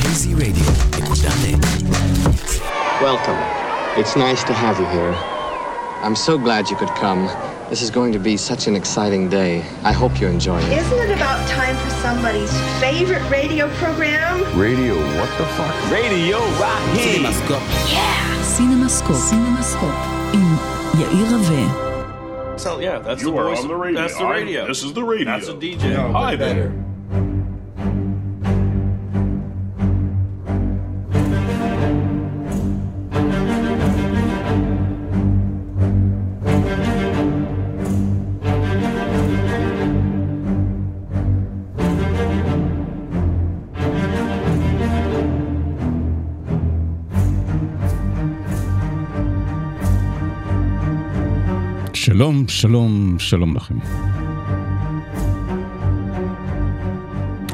KZ Radio. נקודה.net. Welcome. It's nice to have you here. I'm so glad you could come. This is going to be such an exciting day. I hope you enjoy it. Isn't it about time for somebody's favorite radio program? Radio, what the fuck? Radio Raheem. סינמסקופ. סינמסקופ. עם יאיר רווה. So yeah, that's You the are voice. on the radio. That's the I- radio. this is the radio. That's a DJ. Hi there. שלום, שלום, שלום לכם.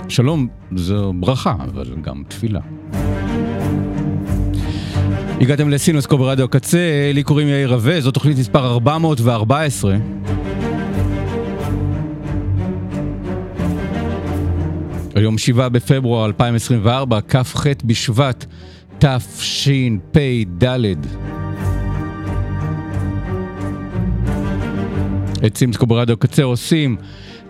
שלום זו ברכה, אבל גם תפילה. הגעתם לסינוסקו ברדיו הקצה, לי קוראים יאיר רווה, זו תוכנית מספר 414. היום 7 בפברואר 2024, כ"ח בשבט תשפ"ד. את סימסקו ברדיו קצה עושים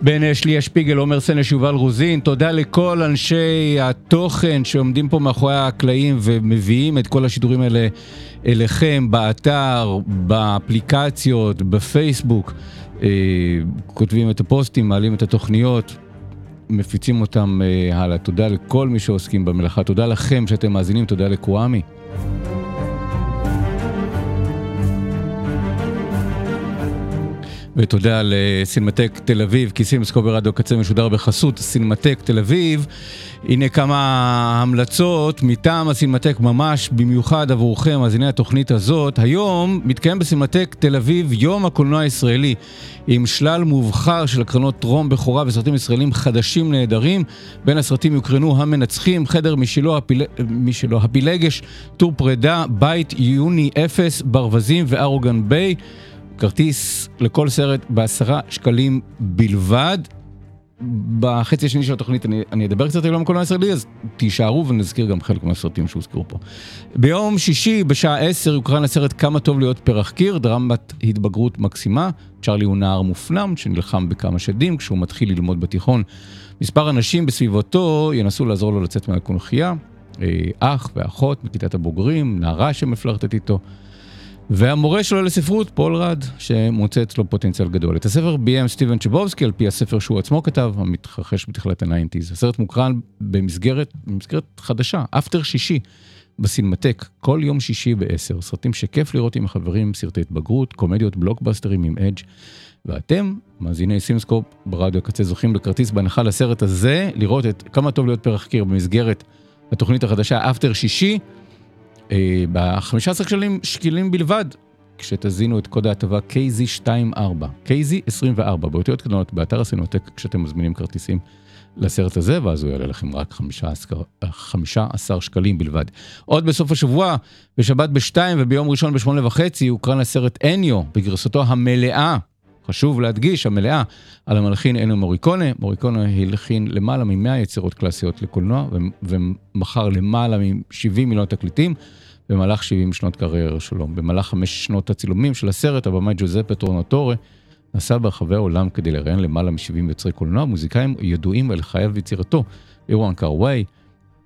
בן אשלי שפיגל, עומר סנש, יובל רוזין. תודה לכל אנשי התוכן שעומדים פה מאחורי הקלעים ומביאים את כל השידורים האלה אליכם באתר, באפליקציות, בפייסבוק. אה, כותבים את הפוסטים, מעלים את התוכניות, מפיצים אותם אה, הלאה. תודה לכל מי שעוסקים במלאכה. תודה לכם שאתם מאזינים, תודה לקוואמי. ותודה לסינמטק תל אביב, כי סימסקו ברדיו קצה משודר בחסות סינמטק תל אביב. הנה כמה המלצות מטעם הסינמטק ממש במיוחד עבורכם, מאזיני התוכנית הזאת. היום מתקיים בסינמטק תל אביב יום הקולנוע הישראלי, עם שלל מובחר של הקרנות טרום בכורה וסרטים ישראלים חדשים נהדרים. בין הסרטים יוקרנו המנצחים, חדר משלו, הפיל... משלו הפילגש, טור פרידה, בית יוני אפס, ברווזים וארוגן ביי. כרטיס לכל סרט בעשרה שקלים בלבד. בחצי השני של התוכנית אני, אני אדבר קצת על יום הקולנוע הישראלי, אז תישארו ונזכיר גם חלק מהסרטים שהוזכרו פה. ביום שישי בשעה 10 יוקרן הסרט כמה טוב להיות פרח קיר, דרמת התבגרות מקסימה. צ'רלי הוא נער מופנם שנלחם בכמה שדים כשהוא מתחיל ללמוד בתיכון. מספר אנשים בסביבתו ינסו לעזור לו לצאת מהקונכייה. אה, אח ואחות מכיתת הבוגרים, נערה שמפלרטט איתו. והמורה שלו לספרות, פול ראד, שמוצא אצלו פוטנציאל גדול. את הספר ביים סטיבן צ'בוסקי על פי הספר שהוא עצמו כתב, המתרחש בתחילת ה nineties. הסרט מוקרן במסגרת, במסגרת חדשה, after שישי, בסינמטק, כל יום שישי בעשר. סרטים שכיף לראות עם החברים, סרטי התבגרות, קומדיות בלוקבאסטרים עם edge. ואתם, מאזיני סינמסקופ ברדיו הקצה, זוכים בכרטיס בהנחה לסרט הזה, לראות את כמה טוב להיות פרח קיר במסגרת התוכנית החדשה אפטר שישי. ב-15 שקלים שקלים בלבד, כשתזינו את קוד ההטבה KZ24, KZ24, באותיות קטנות, באתר הסינמטק, כשאתם מזמינים כרטיסים לסרט הזה, ואז הוא יעלה לכם רק 15, 15 שקלים בלבד. עוד בסוף השבוע, בשבת ב-2 וביום ראשון ב-8 וחצי, הוקרן הסרט אניו, בגרסתו המלאה, חשוב להדגיש, המלאה, על המלחין אניו מוריקונה. מוריקונה הלחין למעלה מ-100 יצירות קלאסיות לקולנוע, ומכר למעלה מ-70 מיליון תקליטים. במהלך 70 שנות קריירה שלו. במהלך חמש שנות הצילומים של הסרט, הבמאי ג'וזפה טורנטורה נסע ברחבי העולם כדי לראיין למעלה מ-70 יוצרי קולנוע, מוזיקאים ידועים על חייו ויצירתו, וונג קאר וואי,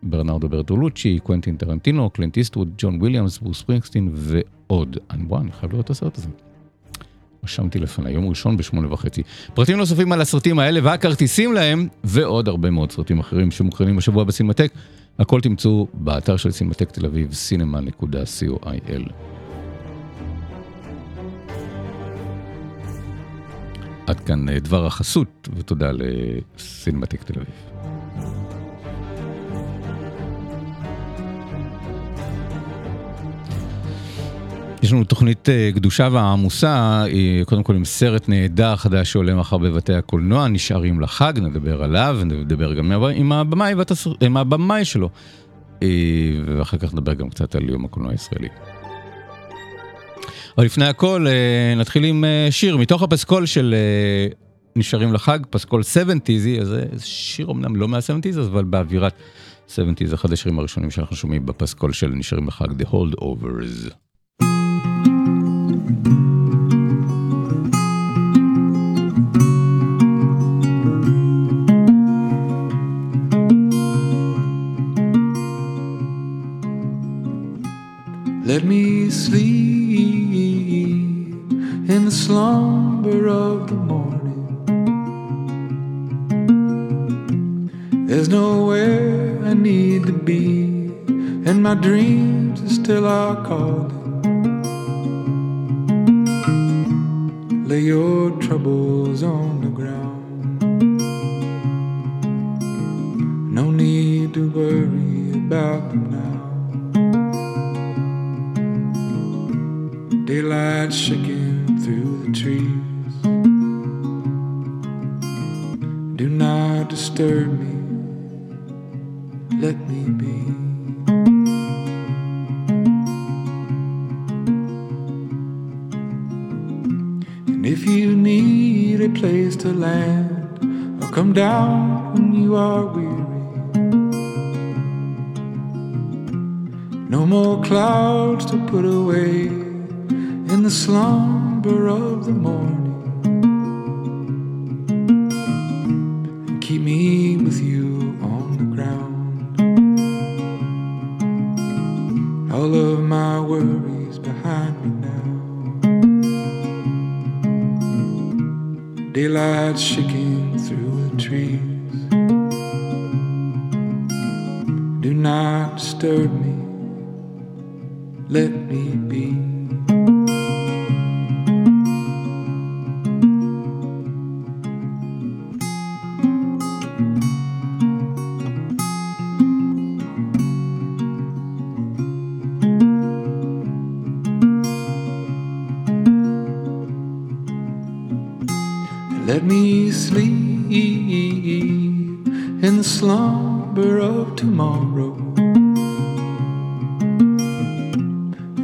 ברנרדו ברטולוצ'י, קוונטין טרנטינו, קלינט איסטווד, ג'ון וויליאמס, ברוס ספרינגסטין ועוד. אני וואי, אני חייב לראות את הסרט הזה. רשמתי לפני, יום ראשון בשמונה וחצי. פרטים נוספים על הסרטים האלה והכרטיסים להם, ועוד הרבה מאוד סרטים אחרים שמוקרנים השבוע בסינמטק, הכל תמצאו באתר של סינמטק תל אביב, cinema.coil. עד כאן אה, דבר החסות, ותודה לסינמטק תל אביב. יש לנו תוכנית אה, קדושה ועמוסה, אה, קודם כל עם סרט נהדר חדש שעולה מחר בבתי הקולנוע, נשארים לחג, נדבר עליו, נדבר גם עם הבמאי, והתסר... עם הבמאי שלו. אה, ואחר כך נדבר גם קצת על יום הקולנוע הישראלי. אבל לפני הכל נתחיל עם שיר מתוך הפסקול של נשארים לחג, פסקול 70's, אז זה שיר אמנם לא מה-70's, אבל באווירת 70's, זה אחד השירים הראשונים שאנחנו שומעים בפסקול של נשארים לחג, The Holdovers. Let me sleep in the slumber of the morning. There's nowhere I need to be, and my dreams are still are calling. Let me sleep in the slumber of tomorrow.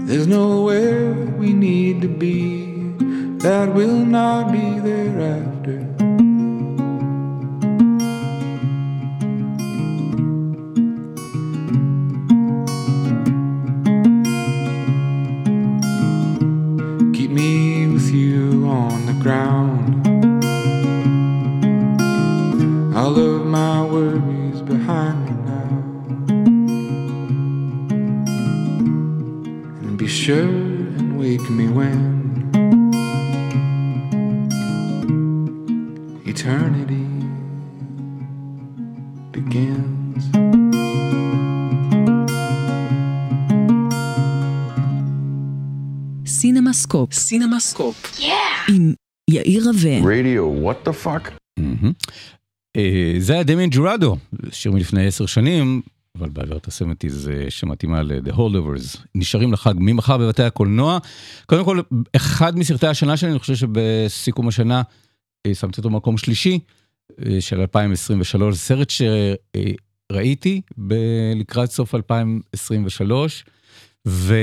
There's nowhere we need to be that will not be. Keep what the fuck? אה, זה היה דמיין ג'ורדו, שיר מלפני עשר שנים, אבל בעבירת הסמטיז שמתאימה ל-The Holdovers. נשארים לחג ממחר בבתי הקולנוע. קודם כל, אחד מסרטי השנה שלי, אני חושב שבסיכום השנה אה, שמתי אותו במקום שלישי אה, של 2023, סרט שראיתי לקראת סוף 2023. ו...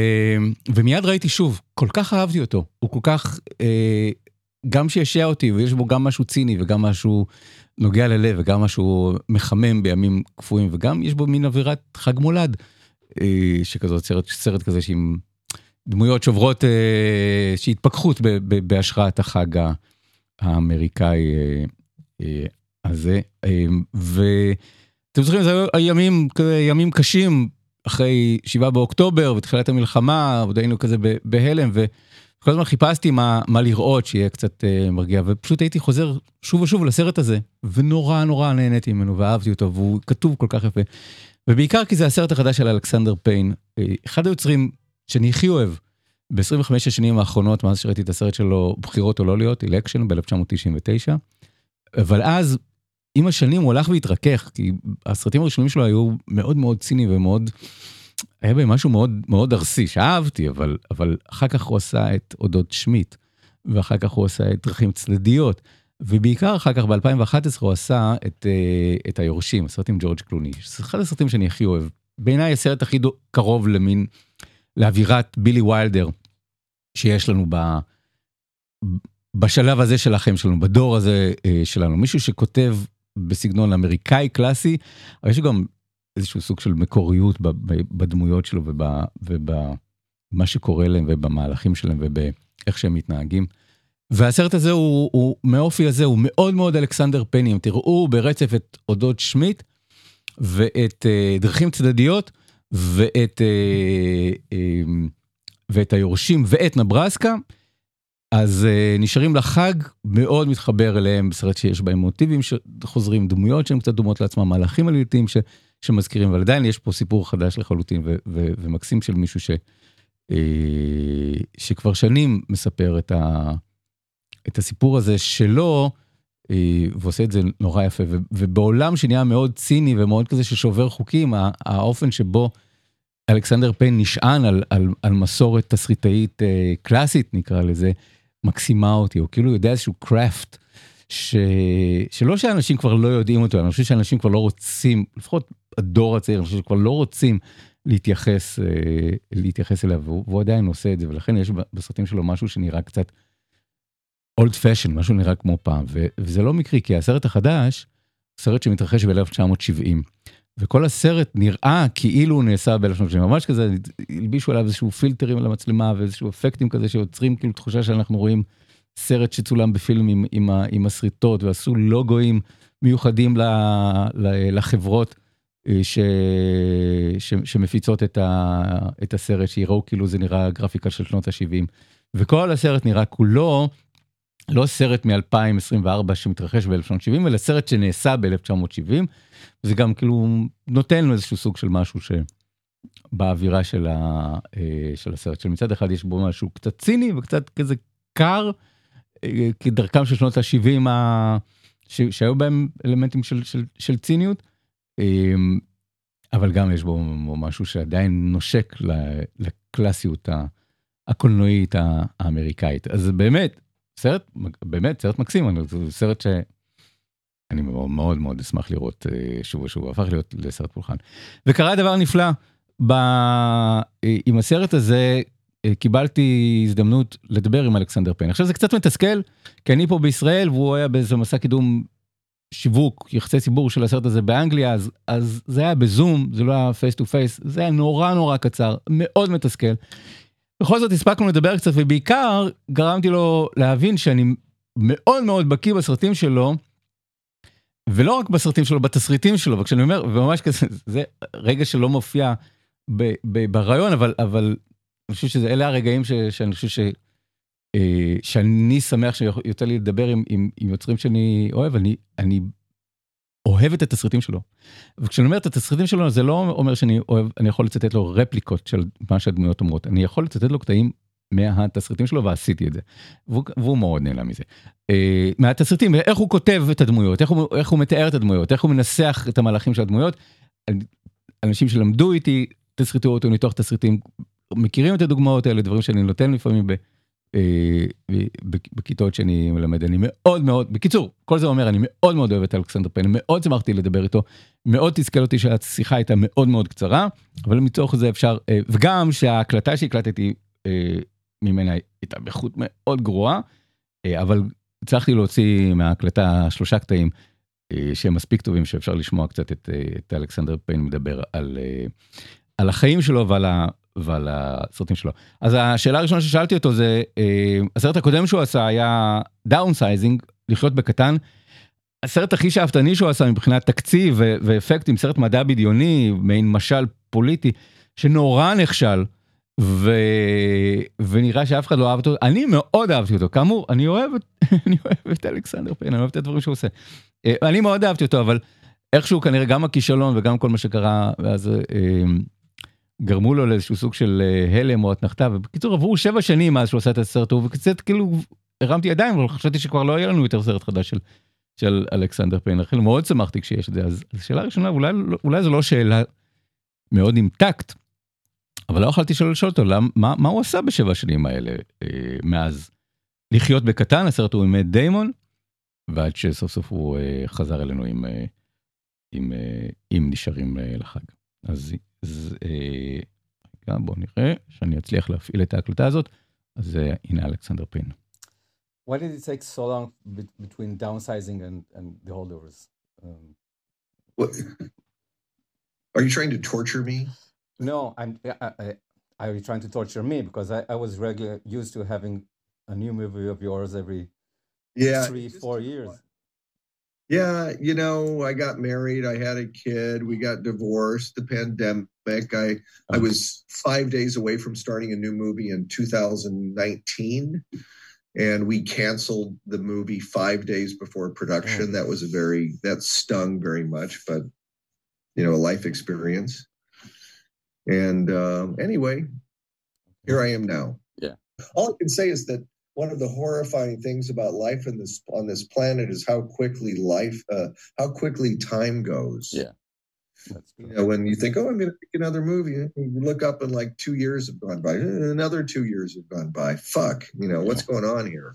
ומיד ראיתי שוב, כל כך אהבתי אותו, הוא כל כך, אה, גם שישע אותי, ויש בו גם משהו ציני וגם משהו נוגע ללב וגם משהו מחמם בימים קפואים, וגם יש בו מין אווירת חג מולד, אה, שכזאת, סרט, סרט כזה שעם דמויות שוברות, אה, שהתפכחות ב, ב, בהשראת החג האמריקאי אה, אה, הזה. אה, ואתם זוכרים, זה היו ימים, ימים קשים. אחרי 7 באוקטובר ותחילת המלחמה, עוד היינו כזה בהלם, וכל הזמן חיפשתי מה, מה לראות שיהיה קצת uh, מרגיע, ופשוט הייתי חוזר שוב ושוב לסרט הזה, ונורא נורא נהניתי ממנו ואהבתי אותו, והוא כתוב כל כך יפה. ובעיקר כי זה הסרט החדש של אלכסנדר פיין, אחד היוצרים שאני הכי אוהב ב-25 השנים האחרונות, מאז שראיתי את הסרט שלו, בחירות או לא להיות, אלקשן ב-1999, אבל אז עם השנים הוא הלך והתרכך, כי הסרטים הראשונים שלו היו מאוד מאוד ציניים ומאוד היה בהם משהו מאוד מאוד ארסי, שאהבתי, אבל, אבל אחר כך הוא עשה את אודות שמיט, ואחר כך הוא עשה את דרכים צדדיות, ובעיקר אחר כך ב-2011 הוא עשה את, אה, את היורשים, הסרט עם ג'ורג' קלוני, זה אחד הסרטים שאני הכי אוהב. בעיניי הסרט הכי דו- קרוב למין, לאווירת בילי ויילדר שיש לנו ב, בשלב הזה של החיים שלנו, בדור הזה אה, שלנו. מישהו שכותב בסגנון אמריקאי קלאסי, אבל יש גם איזשהו סוג של מקוריות בדמויות שלו ובמה שקורה להם ובמהלכים שלהם ובאיך שהם מתנהגים. והסרט הזה הוא, הוא מאופי הזה, הוא מאוד מאוד אלכסנדר פני, אם תראו ברצף את אודות שמיט ואת אה, דרכים צדדיות ואת, אה, אה, ואת היורשים ואת נברסקה, אז אה, נשארים לחג, מאוד מתחבר אליהם, סרט שיש בהם מוטיבים שחוזרים, דמויות שהן קצת דומות לעצמם, מהלכים עלייתיים ש, שמזכירים, אבל עדיין יש פה סיפור חדש לחלוטין ו, ו, ומקסים של מישהו ש, אה, שכבר שנים מספר את, ה, את הסיפור הזה שלו, אה, ועושה את זה נורא יפה, ו, ובעולם שנהיה מאוד ציני ומאוד כזה ששובר חוקים, הא- האופן שבו אלכסנדר פיין נשען על, על, על מסורת תסריטאית אה, קלאסית נקרא לזה, מקסימה אותי, הוא כאילו יודע איזשהו קראפט, ש... שלא שאנשים כבר לא יודעים אותו, אני חושב שאנשים כבר לא רוצים, לפחות הדור הצעיר, אני חושב שכבר לא רוצים להתייחס, אה, להתייחס אליו, והוא, והוא עדיין עושה את זה, ולכן יש בסרטים שלו משהו שנראה קצת אולד פשן, משהו נראה כמו פעם, ו, וזה לא מקרי, כי הסרט החדש, סרט שמתרחש ב-1970. וכל הסרט נראה כאילו הוא נעשה ב-1970, ממש כזה, הלבישו עליו איזשהו פילטרים על המצלמה ואיזשהו אפקטים כזה שיוצרים כאילו תחושה שאנחנו רואים סרט שצולם בפילם עם, עם, עם הסריטות ועשו לוגוים מיוחדים ל, ל, לחברות אה, ש, ש, שמפיצות את, ה, את הסרט, שיראו כאילו זה נראה גרפיקה של שנות ה-70. וכל הסרט נראה כולו לא סרט מ-2024 שמתרחש ב-1970, אלא סרט שנעשה ב-1970. זה גם כאילו נותן לו איזשהו סוג של משהו שבאווירה של, ה, אה, של הסרט, שמצד אחד יש בו משהו קצת ציני וקצת כזה קר, כדרכם של שנות ה-70 ה... שהיו בהם אלמנטים של, של, של ציניות, אה, אבל גם יש בו משהו שעדיין נושק לקלאסיות הקולנועית האמריקאית. אז באמת, סרט, באמת, סרט מקסים, זה סרט ש... אני מאוד מאוד אשמח לראות אה, שוב ושוב, הפך להיות לסרט פולחן. וקרה דבר נפלא, ב... עם הסרט הזה קיבלתי הזדמנות לדבר עם אלכסנדר פיין. עכשיו זה קצת מתסכל, כי אני פה בישראל והוא היה באיזה מסע קידום שיווק, יחסי ציבור של הסרט הזה באנגליה, אז, אז זה היה בזום, זה לא היה face to face, זה היה נורא נורא קצר, מאוד מתסכל. בכל זאת הספקנו לדבר קצת, ובעיקר גרמתי לו להבין שאני מאוד מאוד בקיא בסרטים שלו, ולא רק בסרטים שלו, בתסריטים שלו, וכשאני אומר, וממש כזה, זה רגע שלא מופיע ב, ב, ברעיון, אבל, אבל אני חושב שאלה הרגעים ש, שאני חושב ש, אה, שאני שמח שיוצא לי לדבר עם, עם, עם יוצרים שאני אוהב, אני, אני אוהב את התסריטים שלו. וכשאני אומר את התסריטים שלו, זה לא אומר שאני אוהב, אני יכול לצטט לו רפליקות של מה שהדמויות אומרות, אני יכול לצטט לו קטעים מהתסריטים שלו ועשיתי את זה. והוא, והוא מאוד נהנה מזה. אה, מהתסריטים, איך הוא כותב את הדמויות, איך הוא, איך הוא מתאר את הדמויות, איך הוא מנסח את המהלכים של הדמויות. אנשים שלמדו איתי תסריטאות או ניתוח תסריטים, מכירים את הדוגמאות האלה, דברים שאני נותן לפעמים ב, אה, בכיתות שאני מלמד. אני מאוד מאוד, בקיצור, כל זה אומר, אני מאוד מאוד אוהב את אלכסנדר פיין, מאוד שמחתי לדבר איתו, מאוד תסכל אותי שהשיחה הייתה מאוד מאוד קצרה, אבל מתוך זה אפשר, אה, וגם שההקלטה שהקלטתי אה, ממנה הייתה באיכות מאוד גרועה, אה, אבל הצלחתי להוציא מההקלטה שלושה קטעים אה, שהם מספיק טובים שאפשר לשמוע קצת את, אה, את אלכסנדר פיין מדבר על, אה, על החיים שלו ועל, ה, ועל הסרטים שלו. אז השאלה הראשונה ששאלתי אותו זה, אה, הסרט הקודם שהוא עשה היה Downsizing, לחיות בקטן. הסרט הכי שאפתני שהוא עשה מבחינת תקציב ו- ואפקטים, סרט מדע בדיוני, מעין משל פוליטי, שנורא נכשל. ו... ונראה שאף אחד לא אהב אותו, אני מאוד אהבתי אותו, כאמור, אני אוהב, אני אוהב את אלכסנדר פיין, אני אוהב את הדברים שהוא עושה. אה, אני מאוד אהבתי אותו, אבל איכשהו כנראה גם הכישלון וגם כל מה שקרה, ואז אה, גרמו לו לאיזשהו סוג של אה, הלם או אתנחתה, ובקיצור עברו שבע שנים מאז שהוא עשה את הסרט ההוא, וקצת כאילו הרמתי ידיים, אבל חשבתי שכבר לא יהיה לנו יותר סרט חדש של, של אלכסנדר פיין, לכן מאוד שמחתי כשיש את זה, אז, אז שאלה ראשונה, אולי, אולי זו לא שאלה מאוד עם טקט, אבל לא יכולתי לשאול אותו למ- מה, מה הוא עשה בשבע השנים האלה אה, מאז? לחיות בקטן, הסרט הוא עם דיימון, ועד שסוף סוף הוא אה, חזר אלינו עם, אה, עם, אה, עם נשארים אה, לחג. אז, אז אה, רגע, בואו נראה שאני אצליח להפעיל את ההקלטה הזאת, אז אה, הנה אלכסנדר פין. Why did it take so long be- between downsizing and, and the holdovers? Um, What? Are you trying to torture me? no, I'm. I, I, are you trying to torture me? Because I, I was regular used to having a new movie of yours every Yeah. three, four years. Yeah, you know, I got married, I had a kid, we got divorced, the pandemic. I I was 5 days away from starting a new movie in 2019 and we canceled the movie 5 days before production. That was a very that stung very much, but you know, a life experience. And um anyway, here I am now. Yeah. All I can say is that one of the horrifying things about life in this on this planet is how quickly life uh, how quickly time goes Yeah. That's you true. know when you think oh i'm going to make another movie and you look up and like two years have gone by "Eh, another two years have gone by fuck you know what's going on here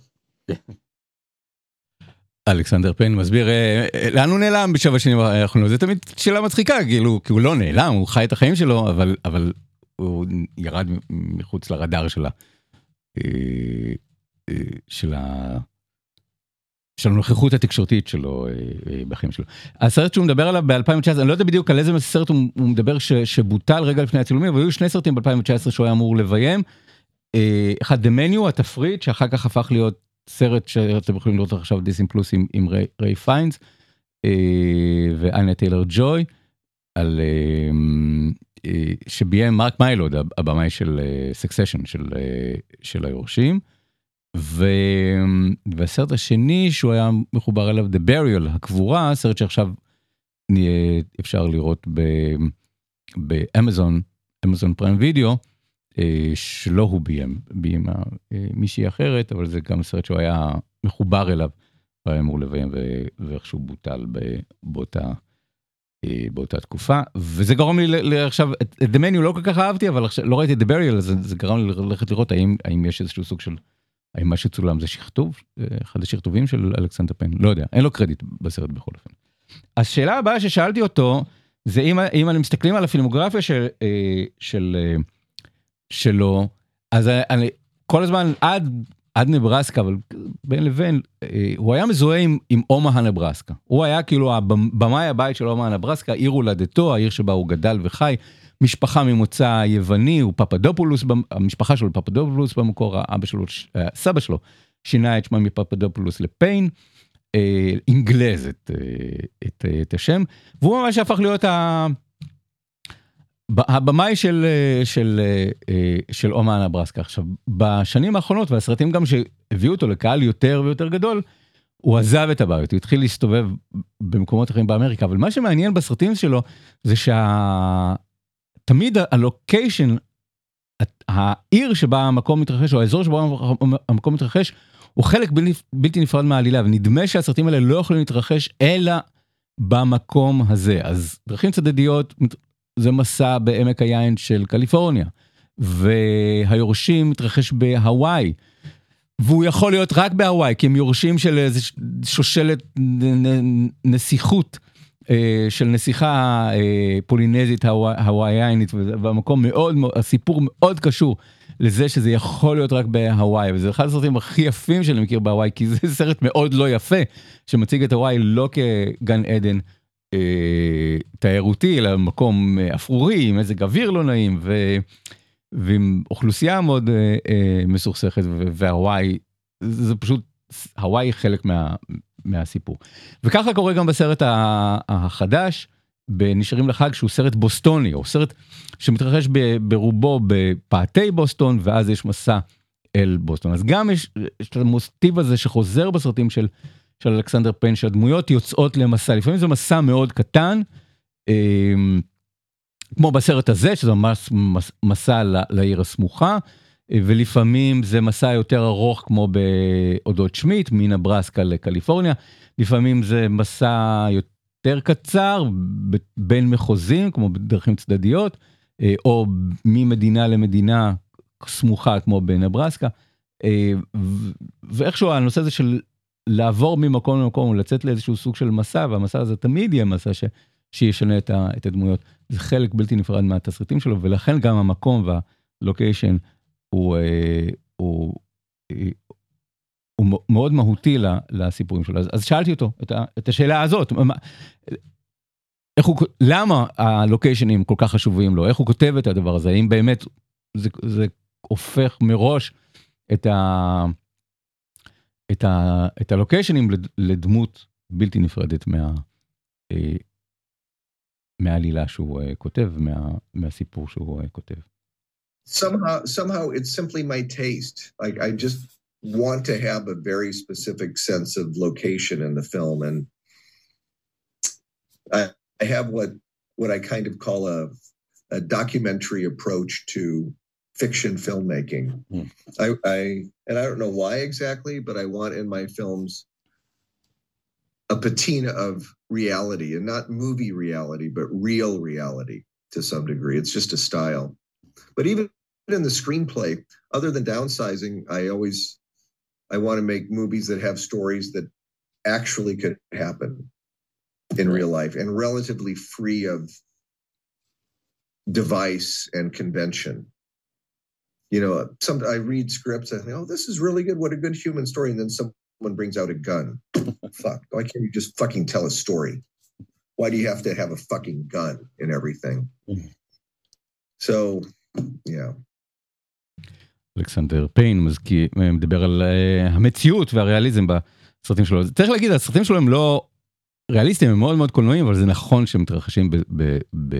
אלכסנדר פן מסביר אה, אה, לאן הוא נעלם בשבע שנים האחרונות זה תמיד שאלה מצחיקה כאילו כי הוא לא נעלם הוא חי את החיים שלו אבל אבל הוא ירד מחוץ לרדאר של. אה, אה, של ה... של הנוכחות התקשורתית שלו אה, אה, בחיים שלו. הסרט שהוא מדבר עליו ב-2019 אני לא יודע בדיוק על איזה סרט הוא, מדבר ש, שבוטל רגע לפני הצילומים אבל היו שני סרטים ב-2019 שהוא היה אמור לביים. אה, אחד The Menu התפריט שאחר כך הפך להיות סרט שאתם יכולים לראות עכשיו דיסני פלוס עם, עם רייף, רייף פיינס ואניה טיילר ג'וי על שביים מרק מיילוד הבמאי של Succession של, של היורשים. ו... והסרט השני שהוא היה מחובר אליו The Burial הקבורה סרט שעכשיו נהיה אפשר לראות. באמזון אמזון פריים וידאו אה, שלא הוא ביים ביים אה, מישהי אחרת אבל זה גם סרט שהוא היה מחובר אליו. והיה אמור לביים. ואיכשהו בוטל. באותה. אה, באותה תקופה וזה גרם לי עכשיו את The Menu לא כל כך אהבתי אבל עכשיו לא ראיתי את The Burial זה, זה גרם לי ללכת לראות האם האם יש איזשהו סוג של האם מה שצולם זה שכתוב אה, אחד השכתובים של אלכסנדר פן לא יודע אין לו קרדיט בסרט בכל אופן. השאלה הבאה ששאלתי אותו זה אם אם אני מסתכלים על הפילמוגרפיה של אה, של אה, שלו אז אני כל הזמן עד עד נברסקה אבל בין לבין הוא היה מזוהה עם, עם אומה נברסקה הוא היה כאילו הבמאי הבית של אומה נברסקה עיר הולדתו העיר שבה הוא גדל וחי משפחה ממוצא יווני הוא פפדופולוס המשפחה שלו פפדופולוס במקור האבא שלו אה, סבא שלו שינה את שמה מפפדופולוס לפיין אה, אינגלז את, אה, את, אה, את השם והוא ממש הפך להיות ה... הבמאי של אה, של של אומה נברסקה עכשיו בשנים האחרונות והסרטים גם שהביאו אותו לקהל יותר ויותר גדול. הוא עזב את הבית הוא התחיל להסתובב במקומות אחרים באמריקה אבל מה שמעניין בסרטים שלו זה שתמיד הלוקיישן העיר שבה המקום מתרחש או האזור שבו המקום מתרחש הוא חלק בלתי, בלתי נפרד מהעלילה ונדמה שהסרטים האלה לא יכולים להתרחש אלא במקום הזה אז דרכים צדדיות זה מסע בעמק היין של קליפורניה והיורשים מתרחש בהוואי. והוא יכול להיות רק בהוואי כי הם יורשים של איזה שושלת נסיכות של נסיכה אה, פולינזית הווא- הוואיינית והמקום מאוד הסיפור מאוד קשור לזה שזה יכול להיות רק בהוואי וזה אחד הסרטים הכי יפים שאני מכיר בהוואי כי זה סרט מאוד לא יפה שמציג את הוואי לא כגן עדן אה, תיירותי אלא מקום אה, אפרורי עם מזג אוויר לא נעים ו, ועם אוכלוסייה מאוד אה, אה, מסוכסכת והוואי זה פשוט הוואי היא חלק מה, מהסיפור. וככה קורה גם בסרט החדש בנשארים לחג שהוא סרט בוסטוני או סרט שמתרחש ברובו בפאתי בוסטון ואז יש מסע אל בוסטון אז גם יש, יש את המוטיב הזה שחוזר בסרטים של של אלכסנדר פן שהדמויות יוצאות למסע לפעמים זה מסע מאוד קטן. אמ, כמו בסרט הזה שזה ממש מס- מסע לעיר הסמוכה ולפעמים זה מסע יותר ארוך כמו באודות שמיט מנברסקה לקליפורניה לפעמים זה מסע יותר קצר בין מחוזים כמו בדרכים צדדיות אה, או ממדינה למדינה סמוכה כמו בנברסקה. אה, ואיכשהו הנושא הזה של לעבור ממקום למקום, לצאת לאיזשהו סוג של מסע, והמסע הזה תמיד יהיה מסע ש, שישנה את, ה, את הדמויות. זה חלק בלתי נפרד מהתסריטים שלו, ולכן גם המקום והלוקיישן הוא, אה, הוא, אה, הוא מאוד מהותי לסיפורים שלו. אז, אז שאלתי אותו את, את השאלה הזאת, מה, הוא, למה הלוקיישנים כל כך חשובים לו, איך הוא כותב את הדבר הזה, האם באמת זה, זה הופך מראש את ה... את, ה, את הלוקיישנים לד- לדמות בלתי נפרדת מה, אה, מהעלילה שהוא כותב, מה, מהסיפור שהוא כותב. Somehow somehow it's simply my taste. Like i just want to have a very specific sense of location in the film and i, I have what what i kind of call a, a documentary approach to fiction filmmaking. Hmm. I, I and i don't know why exactly but i want in my films a patina of reality and not movie reality but real reality to some degree. It's just a style. But even in the screenplay. Other than downsizing i always i want to make movies that have stories that actually could happen in real life and relatively free of device and convention. You know some i read scripts and i think oh this is really good. What a good human story. And then someone brings out a gun. Fuck. Why can't you just fucking tell a story? Why do you have to have a fucking gun in everything? Mm-hmm. So yeah אלכסנדר פיין מזכיר, מדבר על אה, המציאות והריאליזם בסרטים שלו. צריך להגיד, הסרטים שלו הם לא ריאליסטיים, הם מאוד מאוד קולנועיים, אבל זה נכון שהם מתרחשים ב, ב, ב,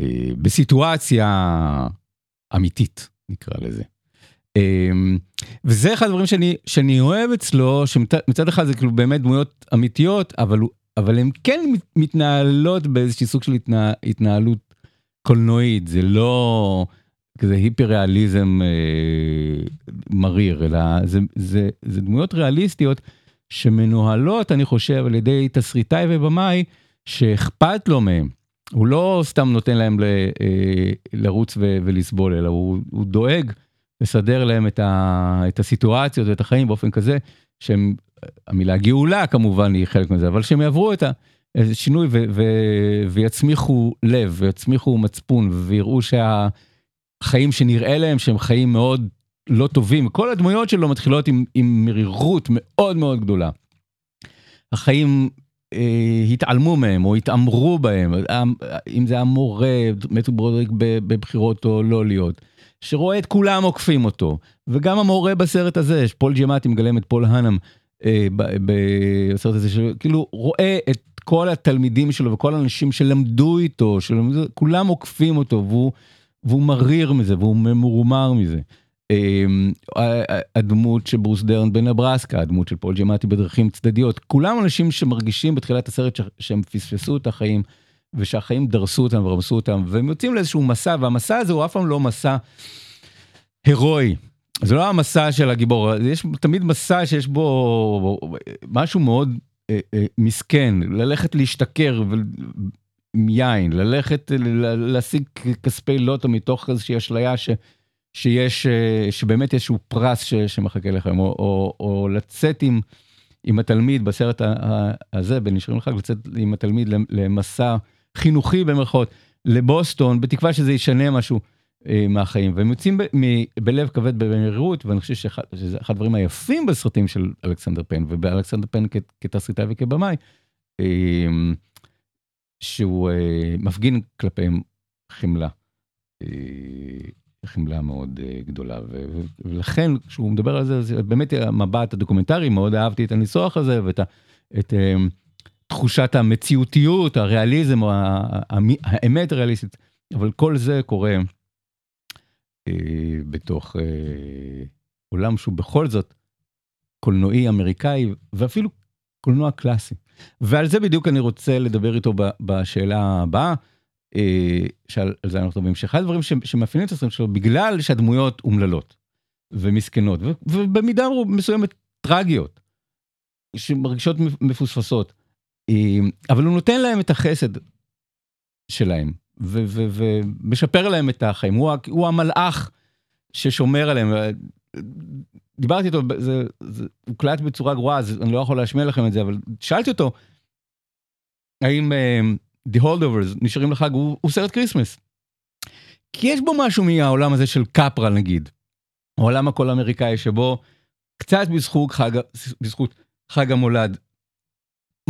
אה, בסיטואציה אמיתית, נקרא לזה. אה, וזה אחד הדברים שאני, שאני אוהב אצלו, שמצד אחד זה כאילו באמת דמויות אמיתיות, אבל, אבל הן כן מת- מתנהלות באיזשהו סוג של התנה, התנהלות קולנועית, זה לא כזה היפר ריאליזם אה, מריר, אלא זה, זה, זה דמויות ריאליסטיות שמנוהלות, אני חושב, על ידי תסריטאי ובמאי שאכפת לו מהם. הוא לא סתם נותן להם ל, אה, לרוץ ו, ולסבול, אלא הוא, הוא דואג לסדר להם את, ה, את הסיטואציות ואת החיים באופן כזה שהם, המילה גאולה כמובן היא חלק מזה, אבל שהם יעברו את השינוי ו, ו, ויצמיחו לב ויצמיחו מצפון ויראו שהחיים שנראה להם שהם חיים מאוד לא טובים, כל הדמויות שלו מתחילות עם, עם מרירות מאוד מאוד גדולה. החיים אה, התעלמו מהם או התעמרו בהם, אם זה המורה, מת'יו ברודריק בבחירות או לא להיות, שרואה את כולם עוקפים אותו, וגם המורה בסרט הזה, פול ג'מאטי מגלם את פול האנם אה, בסרט הזה, שכאילו רואה את כל התלמידים שלו וכל האנשים שלמדו איתו, שלמדו, כולם עוקפים אותו והוא, והוא מריר מזה והוא ממורמר מזה. אמ, הדמות של ברוס דרן בנברסקה, הדמות של פול ג'מאטי בדרכים צדדיות, כולם אנשים שמרגישים בתחילת הסרט שהם פספסו את החיים ושהחיים דרסו אותם ורמסו אותם והם יוצאים לאיזשהו מסע והמסע הזה הוא אף פעם לא מסע הירואי. זה לא המסע של הגיבור, יש תמיד מסע שיש בו משהו מאוד אה, אה, מסכן, ללכת להשתכר יין, ללכת להשיג כספי לוטו מתוך איזושהי אשליה ש... שיש, אה, שבאמת איזשהו פרס ש, שמחכה לכם, או, או, או לצאת עם, עם התלמיד בסרט הזה, בנשארים לחג, לצאת עם התלמיד למ- למסע חינוכי במרכאות, לבוסטון, בתקווה שזה ישנה משהו אה, מהחיים. והם יוצאים ב, מ, בלב כבד במהירות, ואני חושב שאחד, שזה אחד הדברים היפים בסרטים של אלכסנדר פן, ובאלכסנדר פן כ, כתסריטאי וכבמאי, אה, שהוא אה, מפגין כלפיהם חמלה. אה, חמלה מאוד uh, גדולה. ו- ולכן כשהוא מדבר על זה זה באמת המבט הדוקומנטרי מאוד אהבתי את הניסוח הזה ואת ה, את, uh, תחושת המציאותיות הריאליזם או ה- ה- האמת הריאליסטית. אבל כל זה קורה uh, בתוך uh, עולם שהוא בכל זאת קולנועי אמריקאי ואפילו קולנוע קלאסי ועל זה בדיוק אני רוצה לדבר איתו בשאלה הבאה. אה, שעל על זה אנחנו מדברים, שאחד הדברים שמאפיינים את הסרטים שלו, בגלל שהדמויות אומללות ומסכנות, ובמידה מסוימת טרגיות, שמרגישות מפוספסות, אה, אבל הוא נותן להם את החסד שלהם, ומשפר להם את החיים, הוא, הוא המלאך ששומר עליהם. דיברתי איתו, זה, הוקלט בצורה גרועה, אז אני לא יכול להשמיע לכם את זה, אבל שאלתי אותו, האם אה, The Holdovers נשארים לחג, הוא, הוא סרט כריסמס. כי יש בו משהו מהעולם הזה של קפרה נגיד, העולם הכל אמריקאי שבו קצת בזכות חג, בזכות חג המולד,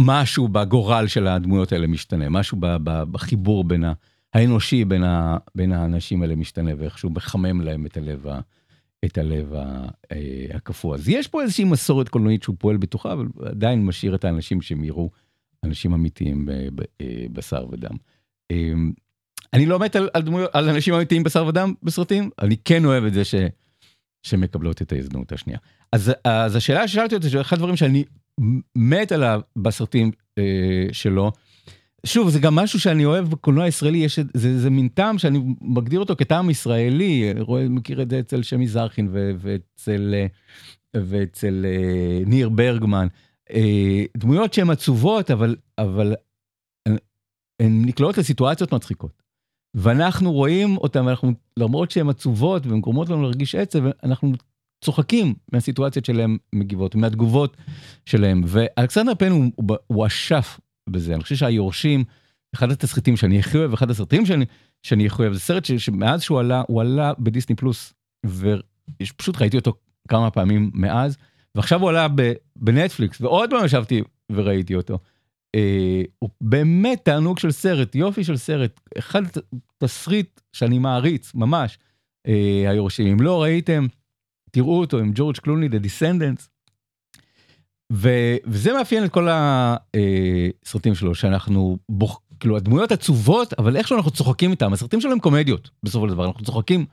משהו בגורל של הדמויות האלה משתנה, משהו ב, ב, בחיבור בין ה, האנושי בין, ה, בין האנשים האלה משתנה ואיכשהו מחמם להם את הלב, ה, את הלב אה, הקפוא. אז יש פה איזושהי מסורת קולנועית שהוא פועל בתוכה, אבל עדיין משאיר את האנשים שהם יראו אנשים אמיתיים בבשר ודם. אה, אני לא מת על, על, דמויות, על אנשים אמיתיים בשר ודם בסרטים, אני כן אוהב את זה ש, שמקבלות את ההזדמנות השנייה. אז, אז השאלה ששאלתי אותי, זה אחד הדברים שאני מת עליו בסרטים אה, שלו. שוב, זה גם משהו שאני אוהב בקולנוע הישראלי, יש, זה, זה מין טעם שאני מגדיר אותו כטעם ישראלי, רואה, מכיר את זה אצל שמי זרחין ו, ואצל, אה, ואצל אה, ניר ברגמן. אה, דמויות שהן עצובות, אבל, אבל הן נקלעות לסיטואציות מצחיקות. ואנחנו רואים אותן, אנחנו, למרות שהן עצובות והן גורמות לנו להרגיש עצב, אנחנו צוחקים מהסיטואציות שלהם מגיבות, מהתגובות שלהם. ואלכסנדר פן הוא, הוא אשף בזה, אני חושב שהיורשים, אחד התסריטים שאני הכי אוהב, אחד הסרטים שאני, שאני הכי אוהב, זה סרט ש, שמאז שהוא עלה, הוא עלה בדיסני פלוס, ופשוט ראיתי אותו כמה פעמים מאז, ועכשיו הוא עלה בנטפליקס, ועוד פעם ישבתי וראיתי אותו. אה, הוא באמת תענוג של סרט, יופי של סרט, אחד תסריט שאני מעריץ, ממש, אה, היורשים. אם לא ראיתם, תראו אותו עם ג'ורג' קלוני, The Descendants. וזה מאפיין את כל הסרטים שלו, שאנחנו, כאילו הדמויות עצובות, אבל איכשהו אנחנו צוחקים איתם, הסרטים שלו הם קומדיות, בסופו של דבר, אנחנו צוחקים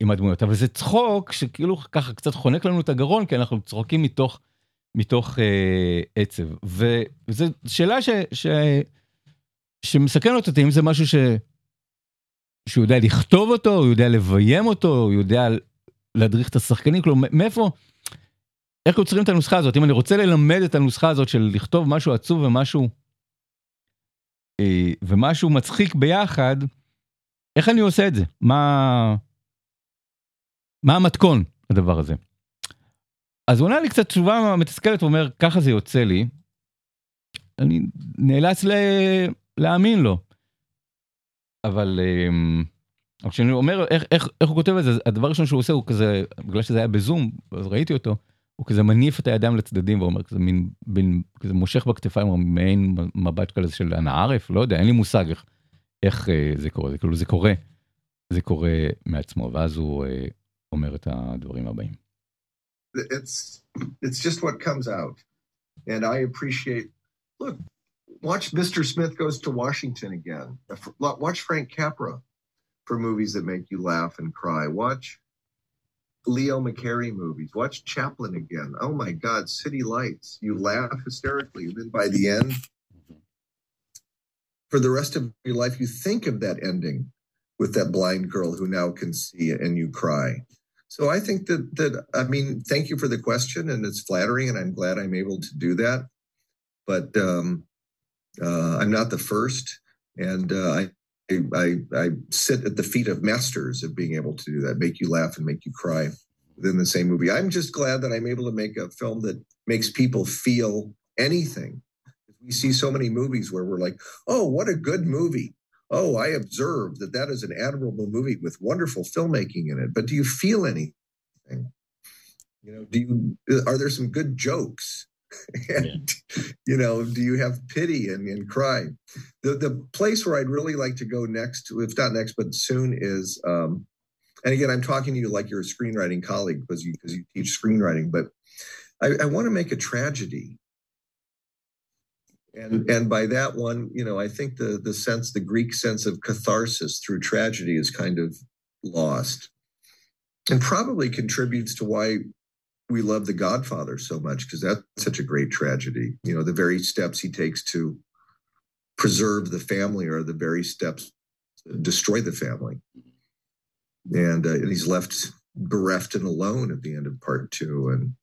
עם הדמויות, אבל זה צחוק שכאילו ככה קצת חונק לנו את הגרון, כי אנחנו צוחקים מתוך, מתוך אה, עצב. וזו שאלה ש, ש, שמסכנת אותי, אם זה משהו ש... שהוא יודע לכתוב אותו, הוא יודע לביים אותו, הוא יודע להדריך את השחקנים, כלומר, מאיפה, איך יוצרים את הנוסחה הזאת? אם אני רוצה ללמד את הנוסחה הזאת של לכתוב משהו עצוב ומשהו, אה, ומשהו מצחיק ביחד, איך אני עושה את זה? מה, מה המתכון לדבר הזה? אז הוא עונה לי קצת תשובה מתסכלת, הוא אומר, ככה זה יוצא לי. אני נאלץ ל... להאמין לו. אבל כשאני אומר איך, איך, איך הוא כותב את זה, הדבר הראשון שהוא עושה הוא כזה, בגלל שזה היה בזום, אז ראיתי אותו, הוא כזה מניף את הידיים לצדדים ואומר כזה מין, בין, כזה מושך בכתפיים, מעין מבט כזה של אנא ערף, לא יודע, אין לי מושג איך, איך זה קורה, זה כאילו זה קורה, זה קורה מעצמו, ואז הוא אומר את הדברים הבאים. It's, it's just what comes out. And I appreciate, look, watch Mr. Smith Goes to Washington again. Watch Frank Capra for movies that make you laugh and cry. Watch Leo McCarey movies. Watch Chaplin again. Oh my God, City Lights. You laugh hysterically. And then by the end, for the rest of your life, you think of that ending with that blind girl who now can see and you cry. So I think that that I mean, thank you for the question, and it's flattering, and I'm glad I'm able to do that. But um, uh, I'm not the first, and uh, I, I I sit at the feet of masters of being able to do that, make you laugh and make you cry within the same movie. I'm just glad that I'm able to make a film that makes people feel anything. We see so many movies where we're like, "Oh, what a good movie." Oh, I observed that that is an admirable movie with wonderful filmmaking in it. But do you feel anything? You know, do you are there some good jokes? and yeah. you know do you have pity and, and cry the the place where i'd really like to go next if not next but soon is um and again i'm talking to you like you're a screenwriting colleague because you because you teach screenwriting but i, I want to make a tragedy and and by that one you know i think the the sense the greek sense of catharsis through tragedy is kind of lost and probably contributes to why we love The Godfather so much because that's such a great tragedy. You know, the very steps he takes to preserve the family are the very steps destroy the family. And, uh, and he's left bereft and alone at the end of part two. And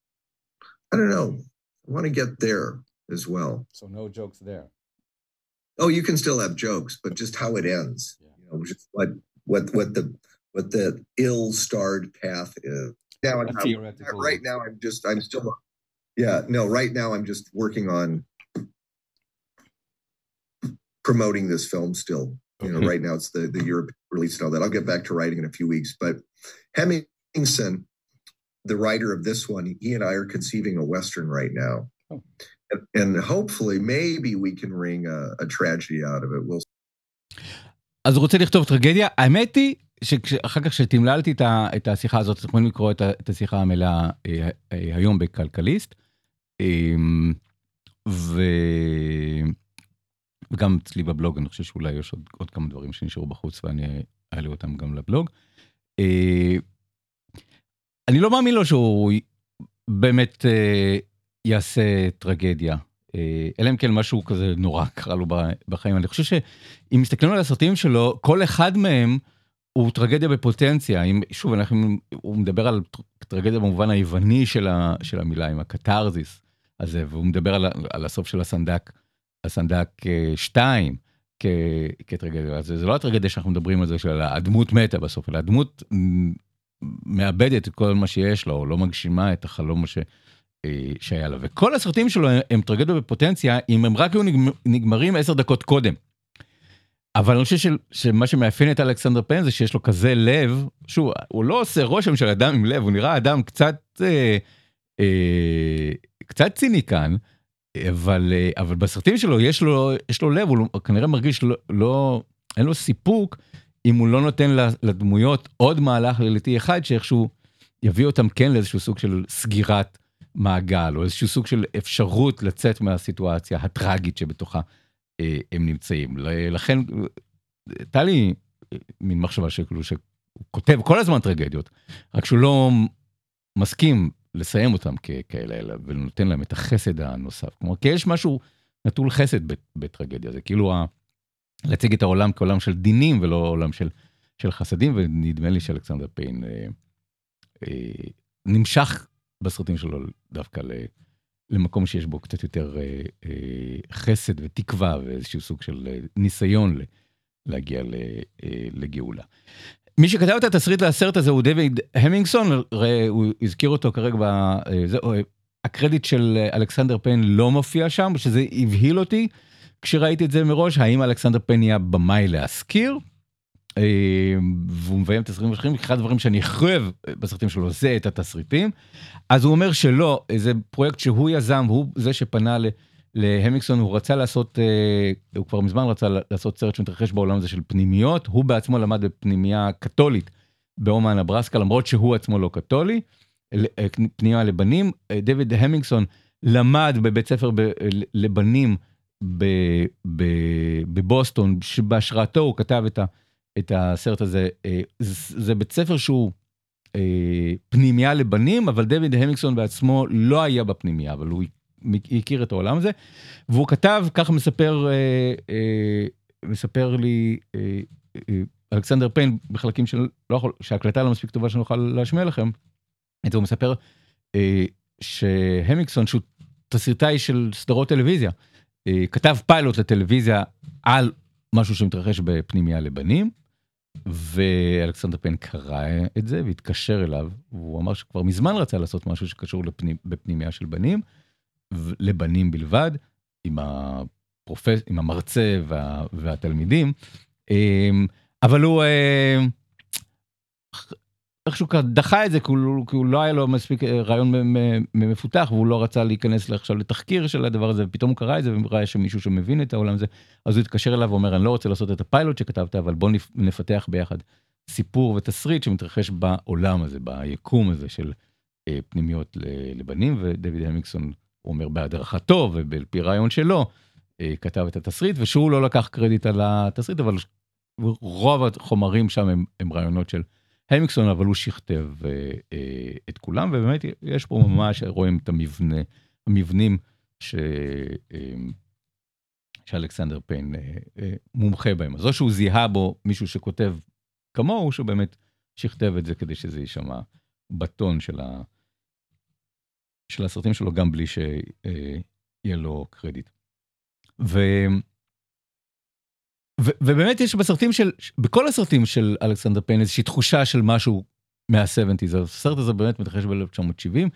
I don't know. I want to get there as well. So no jokes there. Oh, you can still have jokes, but just how it ends, you know, just what what what the what the ill-starred path is Now, I'm, A theoretical- right now, I'm just I'm still, yeah, no, right now I'm just working on promoting this film. Still, you know, Okay. right now it's the the Europe release and all that. I'll get back to writing in a few weeks, but Hemmingson, the writer of this one, he and I are conceiving a western right now. Oh. And, and hopefully, maybe we can wring a, a tragedy out of it. We'll אז הוא רוצה לכתוב טרגדיה, האמת היא שאחר כך שתמללתי את, ה, את השיחה הזאת, אתם יכולים לקרוא את, ה, את השיחה המלאה אה, אה, היום בכלכליסט. אה, ו... וגם אצלי בבלוג, אני חושב שאולי יש עוד, עוד כמה דברים שנשארו בחוץ ואני אעלה אותם גם לבלוג. אה, אני לא מאמין לו שהוא באמת אה, יעשה טרגדיה. אה, אלא אם כן משהו כזה נורא קרה לו בחיים. אני חושב שאם מסתכלים על הסרטים שלו, כל אחד מהם הוא טרגדיה בפוטנציה. אם, שוב, אנחנו, הוא מדבר על טרגדיה במובן היווני של, ה, של המילה, עם הקתרזיס הזה, והוא מדבר על, על הסוף של הסנדק, הסנדק 2 כ, כטרגדיה. אז זה לא הטרגדיה שאנחנו מדברים על זה, של הדמות מתה בסוף, אלא הדמות מאבדת את כל מה שיש לה, או לא מגשימה את החלום ש... אה, שהיה לה. וכל הסרטים שלו הם, הם טרגדיות בפוטנציה, אם הם רק היו נגמ- נגמרים עשר דקות קודם. אבל אני חושב שמה שמאפיין את אלכסנדר פן זה שיש לו כזה לב, שוב, הוא לא עושה רושם של אדם עם לב, הוא נראה אדם קצת, אה, אה, קצת ציניקן, אבל, אה, אבל בסרטים שלו יש לו, יש לו לב, הוא כנראה מרגיש לא, לא, אין לו סיפוק אם הוא לא נותן לדמויות עוד מהלך לילתי אחד שאיכשהו יביא אותם כן לאיזשהו סוג של סגירת מעגל, או איזשהו סוג של אפשרות לצאת מהסיטואציה הטראגית שבתוכה הם נמצאים. לכן, הייתה לי אה, מין מחשבה שכאילו שהוא כותב כל הזמן טרגדיות, רק שהוא לא מסכים לסיים אותם ככאלה, אלא ונותן להם את החסד הנוסף. כלומר, כי יש משהו נטול חסד בטרגדיה, זה כאילו ה... להציג את העולם כעולם של דינים ולא עולם של, של חסדים, ונדמה לי שאלכסנדר פיין אה, אה, נמשך בסרטים שלו דווקא למקום שיש בו קצת יותר אה, אה, חסד ותקווה ואיזשהו סוג של אה, ניסיון להגיע לגאולה. מי שכתב את התסריט לסרט הזה הוא דויד המינגסון, הוא הזכיר אותו כרגע, ב, זה, הקרדיט של אלכסנדר פיין לא מופיע שם, שזה הבהיל אותי כשראיתי את זה מראש, האם אלכסנדר פיין נהיה במאי להזכיר? אה, והוא מביים תסריטים אחרים, אחד הדברים שאני חייב בסרטים שלו זה את התסריטים. אז הוא אומר שלא, זה פרויקט שהוא יזם, והוא זה שפנה ל- להמיקסון, הוא רצה לעשות, אה, הוא כבר מזמן רצה לעשות סרט שמתרחש בעולם הזה של פנימיות, הוא בעצמו למד בפנימייה קתולית באומן נברסקה, למרות שהוא עצמו לא קתולי, אה, פנימייה לבנים. אה, דויד המינגסון למד בבית ספר ב- לבנים בבוסטון, שבהשראתו הוא כתב את ה... את הסרט הזה, אה, זה בית ספר שהוא אה, פנימייה לבנים, אבל דויד המיקסון בעצמו לא היה בפנימייה, אבל הוא הכיר את העולם הזה, והוא כתב, ככה מספר, אה, מספר לי אלכסנדר פיין בחלקים של, לא יכול, שההקלטה לא מספיק טובה שאני אוכל להשמיע לכם, את זה הוא מספר שהמיקסון, שהוא תסריטאי של סדרות טלוויזיה, כתב פיילוט לטלוויזיה על משהו שמתרחש בפנימייה לבנים, ואלכסנדר פן קרא את זה והתקשר אליו, והוא אמר שכבר מזמן רצה לעשות משהו שקשור לפנימ, בפנימייה של בנים, לבנים בלבד, עם, הפרופס, עם המרצה וה, והתלמידים, אמ, אבל הוא אה, איכשהו דחה את זה, כי הוא, כי הוא לא היה לו מספיק אה, רעיון מפותח, והוא לא רצה להיכנס עכשיו לתחקיר של הדבר הזה, ופתאום הוא קרא את זה וראה שמישהו שמבין את העולם הזה, אז הוא התקשר אליו ואומר, אני לא רוצה לעשות את הפיילוט שכתבת, אבל בוא נפ- נפתח ביחד סיפור ותסריט שמתרחש בעולם הזה, ביקום הזה של אה, פנימיות לבנים, ודויד המיקסון, אומר בהדרכתו ובפי רעיון שלו, אה, כתב את התסריט, ושהוא לא לקח קרדיט על התסריט, אבל רוב החומרים שם הם, הם רעיונות של המיקסון, אבל הוא שכתב אה, אה, את כולם, ובאמת יש פה ממש, רואים את המבנה, המבנים ש, אה, שאלכסנדר פיין מומחה בהם. אז או שהוא זיהה בו מישהו שכותב כמוהו, שהוא באמת שכתב את זה כדי שזה יישמע בטון של, ה, של הסרטים שלו, גם בלי שיהיה לו קרדיט. ו... ובאמת יש בסרטים של, בכל הסרטים של אלכסנדר פיין איזושהי תחושה של משהו מה-70's, הסרט הזה באמת מתרחש ב-1970,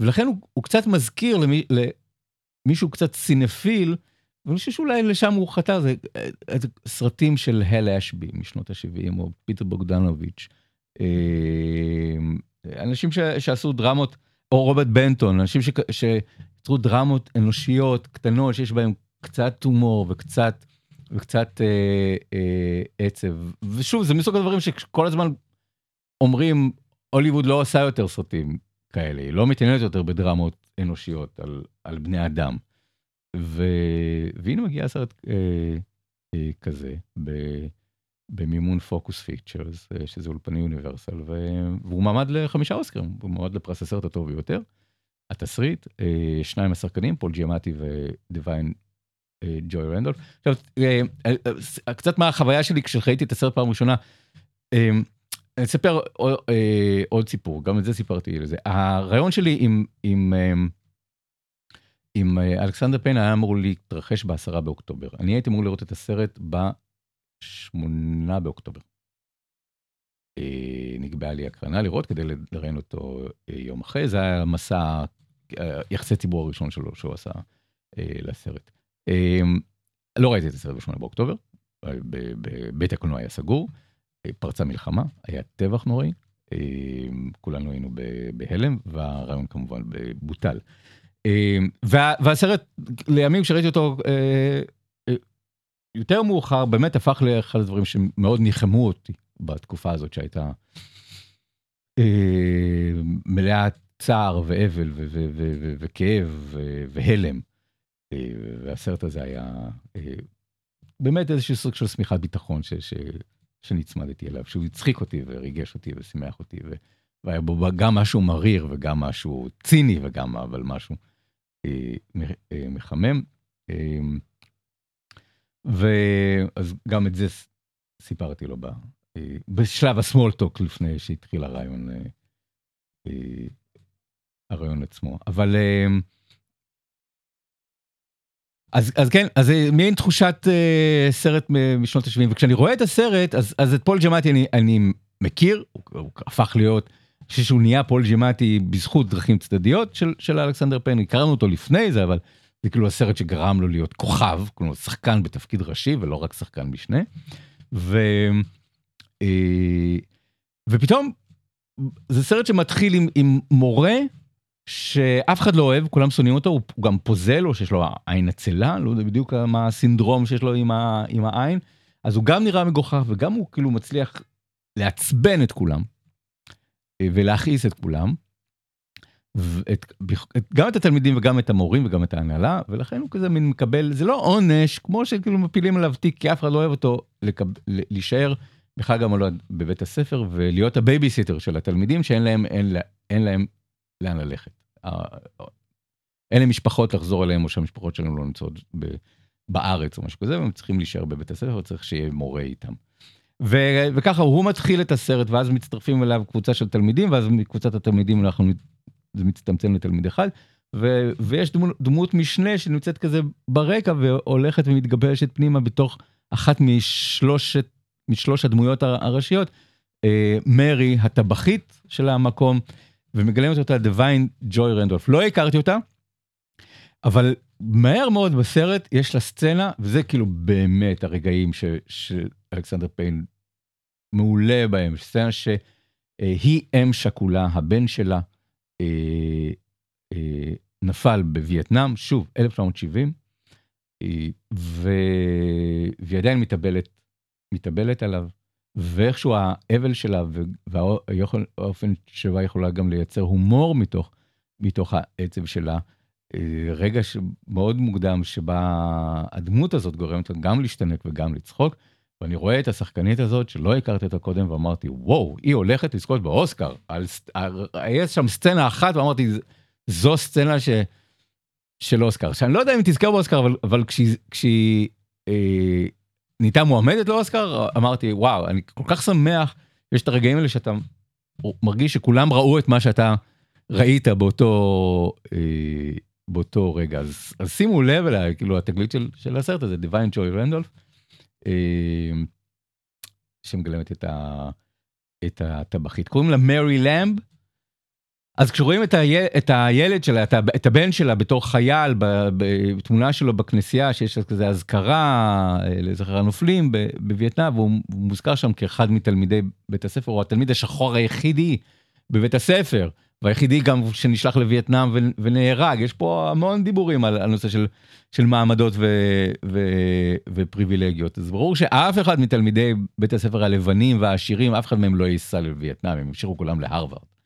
ולכן הוא, הוא קצת מזכיר למי, למישהו קצת סינפיל, ואני חושב שאולי לשם הוא חתר, זה אה, אה, סרטים של הל אשבי משנות ה-70, או פיטר בוגדנוביץ', אה, אנשים ש, שעשו דרמות, או רוברט בנטון, אנשים שיצרו דרמות אנושיות קטנות, שיש בהם קצת הומור וקצת, וקצת אה, אה, עצב. ושוב, זה מסוג הדברים שכל הזמן אומרים, הוליווד לא עושה יותר סרטים כאלה, היא לא מתעניינת יותר בדרמות אנושיות על, על בני אדם. ו... והנה מגיע סרט אה, אה, כזה ב... במימון Focus Features, אה, שזה אולפני אוניברסל, ו... והוא מועמד לחמישה אוסקרים, הוא מועמד לפרס הסרט הטוב ביותר. התסריט, אה, שניים השחקנים, פול ג'יאמטי ודיוויין ג'וי רנדולף. עכשיו, אה, אה, אה, קצת מה החוויה שלי כשראיתי את הסרט פעם ראשונה. אה, אני אספר אה, עוד סיפור, גם את זה סיפרתי לזה. הרעיון שלי עם, עם, אה, עם אה, אלכסנדר פיין היה אמור להתרחש בעשרה באוקטובר. אני הייתי אמור לראות את הסרט בשמונה באוקטובר. נקבעה לי הקרנה לראות כדי לראיין אותו יום אחרי, זה היה מסע יחסי ציבור הראשון שלו שהוא עשה לסרט. לא ראיתי את הסרט בשמונה באוקטובר, בבית הקולנוע היה סגור. פרצה מלחמה, היה טבח נוראי, כולנו היינו בהלם, והרעיון כמובן בוטל. והסרט, לימים כשראיתי אותו אה, אה, יותר מאוחר, באמת הפך לאחד הדברים שמאוד ניחמו אותי בתקופה הזאת שהייתה אה, מלאה צער ואבל וכאב והלם. והסרט הזה היה באמת איזשהו סוג של שמיכת ביטחון שנצמדתי אליו, שהוא הצחיק אותי וריגש אותי ושימח אותי, והיה בו גם משהו מריר וגם משהו ציני וגם אבל משהו אה, אה, מחמם. אה, ואז גם את זה סיפרתי לו אה, בשלב הסמולטוק לפני שהתחיל הרעיון, אה, אה, הרעיון עצמו. אבל אה, אז, אז כן, אז זה מעין תחושת אה, סרט משנות ה-70, וכשאני רואה את הסרט, אז, אז את פול ג'מאטי אני, אני מכיר, הוא, הוא הפך להיות, אני חושב שהוא נהיה פול ג'מאטי בזכות דרכים צדדיות של, של אלכסנדר פיין, הכרנו אותו לפני זה, אבל זה כאילו הסרט שגרם לו להיות כוכב, כלומר שחקן בתפקיד ראשי ולא רק שחקן משנה. ו, אה, ופתאום זה סרט שמתחיל עם, עם מורה, שאף אחד לא אוהב, כולם שונאים אותו, הוא גם פוזל או שיש לו עין עצלה, לא יודע בדיוק מה הסינדרום שיש לו עם, ה, עם העין, אז הוא גם נראה מגוחך וגם הוא כאילו מצליח לעצבן את כולם אה, ולהכעיס את כולם. ואת, גם את התלמידים וגם את המורים וגם את ההנהלה ולכן הוא כזה מין מקבל זה לא עונש כמו שכאילו מפילים עליו תיק כי אף אחד לא אוהב אותו לקב, להישאר בחג המולד בבית הספר ולהיות הבייביסיטר של התלמידים שאין להם אין, אין להם לאן ללכת. אין להם משפחות לחזור אליהם, או שהמשפחות שלהם לא נמצאות בארץ או משהו כזה, והם צריכים להישאר בבית הספר, וצריך שיהיה מורה איתם. ו- וככה הוא מתחיל את הסרט, ואז מצטרפים אליו קבוצה של תלמידים, ואז מקבוצת התלמידים אנחנו, זה מצטמצם לתלמיד אחד, ו- ויש דמות, דמות משנה שנמצאת כזה ברקע, והולכת ומתגבשת פנימה בתוך אחת משלושת, משלוש הדמויות הראשיות, אה, מרי הטבחית של המקום. ומגלמת אותה דיוויין ג'וי רנדולף. לא הכרתי אותה, אבל מהר מאוד בסרט יש לה סצנה, וזה כאילו באמת הרגעים שאלכסנדר פיין מעולה בהם, סצנה שהיא אם שכולה, הבן שלה אה, אה, נפל בווייטנאם, שוב, 1970, אה, והיא עדיין מתאבלת, מתאבלת עליו, ואיכשהו האבל שלה והאופן שבה יכולה גם לייצר הומור מתוך, מתוך העצב שלה, אה, רגע מאוד מוקדם שבה הדמות הזאת גורמת גם להשתנק וגם לצחוק. ואני רואה את השחקנית הזאת שלא הכרתי אותה קודם ואמרתי וואו היא הולכת לזכות באוסקר. על, היה שם סצנה אחת ואמרתי זו סצנה ש, של אוסקר. שאני לא יודע אם תזכר באוסקר אבל, אבל כשהיא, כשהיא אה, נהייתה מועמדת לאוסקר אמרתי וואו אני כל כך שמח יש את הרגעים האלה שאתה מרגיש שכולם ראו את מה שאתה ראית באותו אה, באותו רגע אז, אז שימו לב אליי כאילו התגלית של, של הסרט הזה דיוויין ג'וי רנדולף אה, שמגלמת את, ה, את הטבחית. קוראים לה מרי למב. אז כשרואים את, היל, את הילד שלה, את, את הבן שלה בתור חייל, בתמונה שלו בכנסייה, שיש כזה אזכרה אה, לזכר הנופלים בווייטנאם, והוא מוזכר שם כאחד מתלמידי בית הספר, הוא התלמיד השחור היחידי בבית הספר. והיחידי גם שנשלח לווייטנאם ונהרג, יש פה המון דיבורים על הנושא של, של מעמדות ו, ו, ופריבילגיות. אז ברור שאף אחד מתלמידי בית הספר הלבנים והעשירים, אף אחד מהם לא ייסע לווייטנאם, הם המשיכו כולם להרווארד.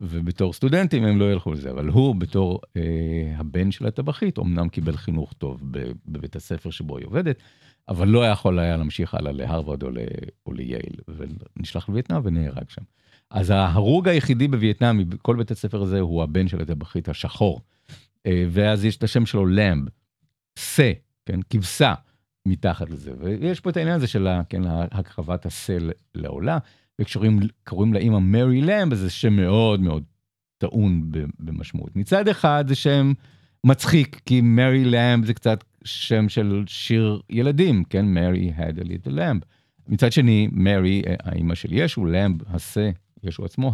ובתור סטודנטים הם לא ילכו לזה, אבל הוא בתור אה, הבן של הטבחית, אמנם קיבל חינוך טוב בבית הספר שבו היא עובדת, אבל לא יכול היה להמשיך הלאה להרווארד או, או לייל, ונשלח לווייטנאם ונהרג שם. אז ההרוג היחידי בווייטנאם מכל בית הספר הזה הוא הבן של הטבחית השחור. אה, ואז יש את השם שלו למב, שא, כן, כבשה מתחת לזה. ויש פה את העניין הזה של כן, הקרבת השא לעולה, וכשקוראים לאימא מרי למב, זה שם מאוד מאוד טעון במשמעות. מצד אחד זה שם מצחיק, כי מרי למב זה קצת שם של שיר ילדים, כן, מרי had a little lamb. מצד שני, מרי, אה, האימא של ישו, למב, השא, ישו עצמו,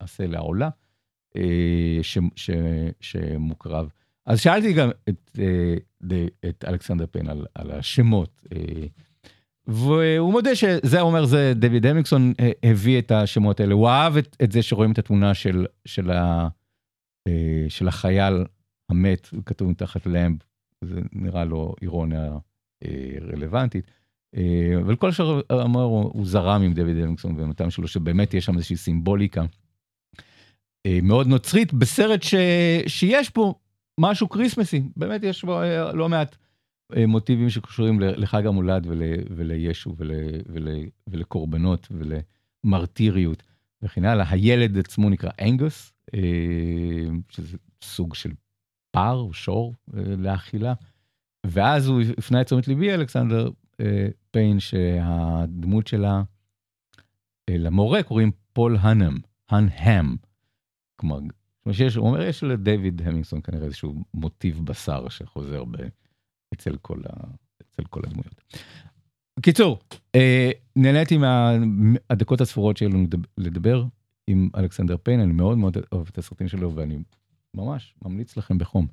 הסל העולה, אה, ש, ש, שמוקרב. אז שאלתי גם את, אה, את אלכסנדר פיין על, על השמות, והוא מודה שזה אומר, זה דויד המיקסון הביא את השמות האלה, הוא אהב את, את זה שרואים את התמונה של, של, ה, של החייל המת, כתוב מתחת למב, זה נראה לו אירוניה רלוונטית. אה, אבל כל השאר אמר, הוא זרם עם דויד אלמקסון ומתם שלו, שבאמת יש שם איזושהי סימבוליקה אה, מאוד נוצרית, בסרט ש... שיש פה משהו כריסמסי, באמת יש בו אה, לא מעט מוטיבים שקשורים לחג המולד ול... ולישו ול... ול... ולקורבנות ולמרטיריות וכן הלאה. הילד עצמו נקרא אנגוס, שזה סוג של פר או שור לאכילה. ואז הוא הפנה את תשומת ליבי, אלכסנדר, פיין שהדמות שלה למורה קוראים פול האנם, האנהם. כלומר, שיש, הוא אומר, יש לדיוויד המינגסון כנראה איזשהו מוטיב בשר שחוזר ב, אצל, כל ה, אצל כל הדמויות. בקיצור, אה, נהניתי מהדקות הספורות שיהיו לנו לדבר עם אלכסנדר פיין, אני מאוד מאוד אוהב את הסרטים שלו ואני ממש ממליץ לכם בחום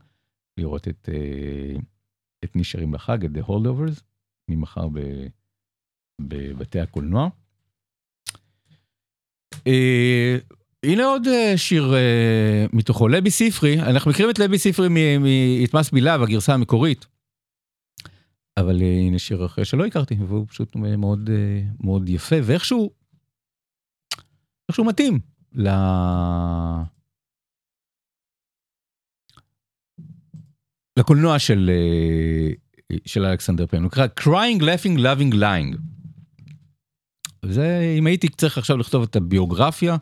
לראות את, אה, את נשארים לחג, את The Holdovers. ממחר ב, בבתי הקולנוע. אה, הנה עוד אה, שיר אה, מתוכו, לבי ספרי, אנחנו מכירים את לבי ספרי מ"את מס בילה" והגרסה המקורית. אבל אה, הנה שיר אחר שלא הכרתי, והוא פשוט מאוד אה, מאוד יפה, ואיכשהו, איכשהו מתאים ל... לקולנוע של, אה, של אלכסנדר פיין, הוא נקרא Crying, Laughing, Loving, Lying. וזה, אם הייתי צריך עכשיו לכתוב את הביוגרפיה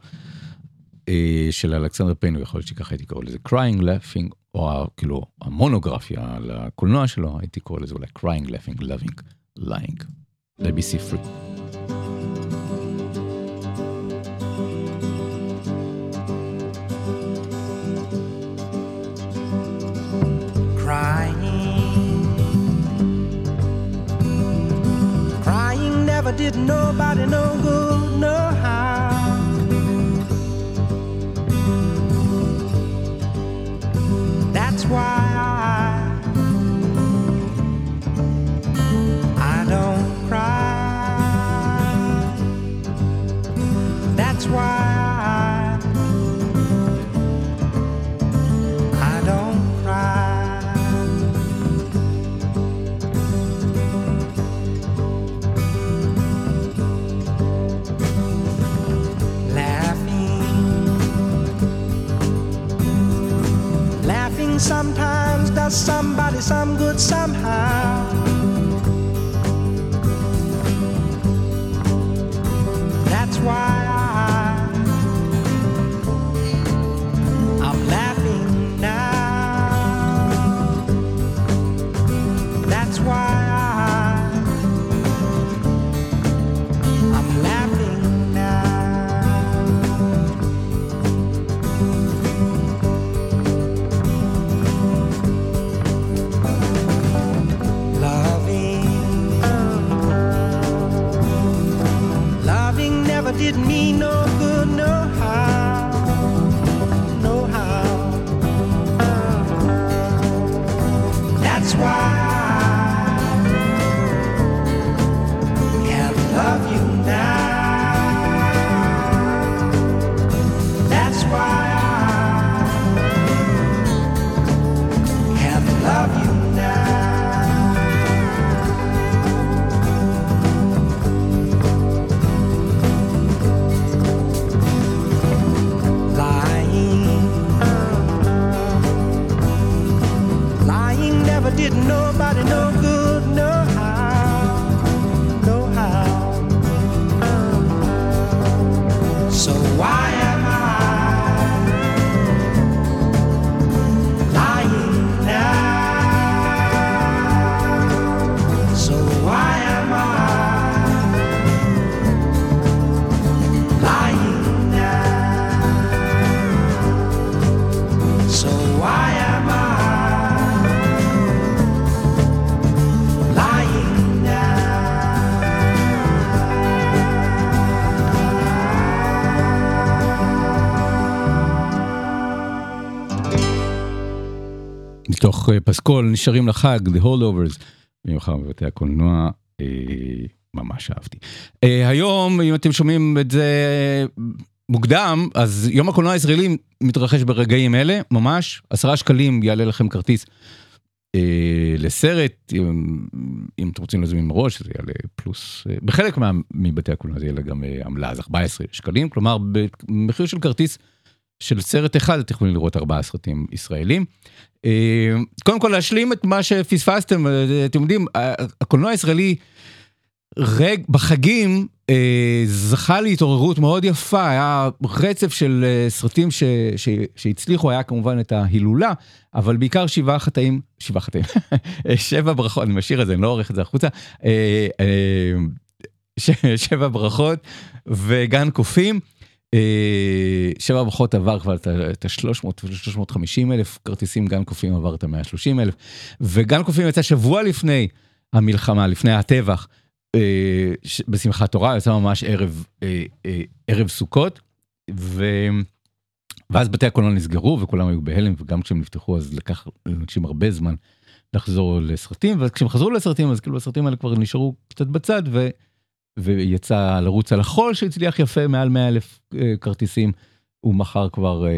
אה, של אלכסנדר הוא יכול להיות שככה הייתי קורא לזה Crying, Laughing, או כאילו המונוגרפיה על הקולנוע שלו, הייתי קורא לזה אולי Crying, Laughing, Loving, Lying. לבי ספרי. never did nobody no good, no some good somehow. פסקול נשארים לחג, The Holdovers, במיוחד בבתי הקולנוע, אה, ממש אהבתי. אה, היום, אם אתם שומעים את זה מוקדם, אז יום הקולנוע הישראלי מתרחש ברגעים אלה, ממש, עשרה שקלים יעלה לכם כרטיס. אה, לסרט, אם, אם אתם רוצים להזמין מראש, זה יעלה פלוס, אה, בחלק מה, מבתי הקולנוע זה יעלה גם אה, עמלה, אז 14 שקלים, כלומר במחיר של כרטיס של סרט אחד אתם יכולים לראות ארבעה סרטים ישראלים. אה, קודם כל להשלים את מה שפספסתם, אה, אתם יודעים, הקולנוע הישראלי רג, בחגים אה, זכה להתעוררות מאוד יפה, היה רצף של סרטים ש, ש, שהצליחו, היה כמובן את ההילולה, אבל בעיקר שבעה חטאים, שבעה חטאים, שבע ברכות, אני משאיר את זה, אני לא עורך את זה החוצה, אה, שבע ברכות וגן קופים. אה, שבע ברכות עבר כבר את ה-300 ו-350 אלף כרטיסים, גן קופים עבר את ה-130 אלף, וגן קופים יצא שבוע לפני המלחמה, לפני הטבח. אה, בשמחת תורה, יצא ממש ערב, אה, ערב סוכות, ו... ואז בתי הקולנוע נסגרו וכולם היו בהלם, וגם כשהם נפתחו אז לקח לאנשים הרבה זמן לחזור לסרטים, וכשהם חזרו לסרטים אז כאילו הסרטים האלה כבר נשארו קצת בצד, ו... ויצא לרוץ על החול שהצליח יפה מעל 100 אלף אה, כרטיסים, הוא מכר כבר אה,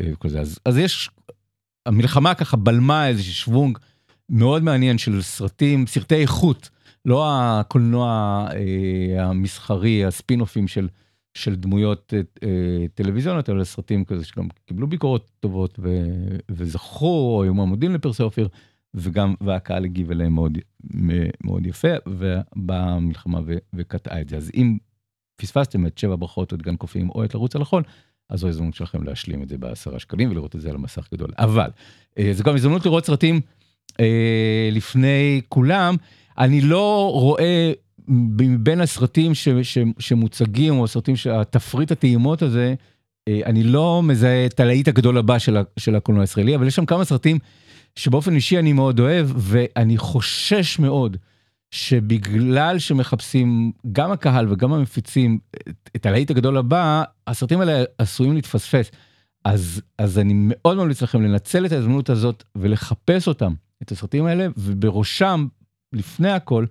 אה, כזה, אז, אז יש, המלחמה ככה בלמה איזה שוונג מאוד מעניין של סרטים, סרטי איכות. לא הקולנוע אה, המסחרי, הספינופים של, של דמויות אה, טלוויזיוניות, אלא סרטים כזה שגם קיבלו ביקורות טובות ו, וזכו, או היו מעמודים לפרסי אופיר, וגם, והקהל הגיב אליהם מאוד, מאוד יפה, ובאה המלחמה וקטעה את זה. אז אם פספסתם את שבע ברכות או את גן קופים או את לרוץ על החול, אז זו הזדמנות שלכם להשלים את זה בעשרה שקלים ולראות את זה על המסך גדול. אבל, אה, זו גם הזדמנות לראות סרטים אה, לפני כולם. אני לא רואה בין הסרטים ש, ש, שמוצגים, או הסרטים שהתפריט הטעימות הזה, אה, אני לא מזהה את הלהיט הגדול הבא של, של הקולנוע הישראלי, אבל יש שם כמה סרטים שבאופן אישי אני מאוד אוהב, ואני חושש מאוד שבגלל שמחפשים גם הקהל וגם המפיצים את, הלהיט הגדול הבא, הסרטים האלה עשויים להתפספס. אז, אז אני מאוד ממליץ לכם לנצל את ההזדמנות הזאת ולחפש אותם, את הסרטים האלה, ובראשם, לפני הכל,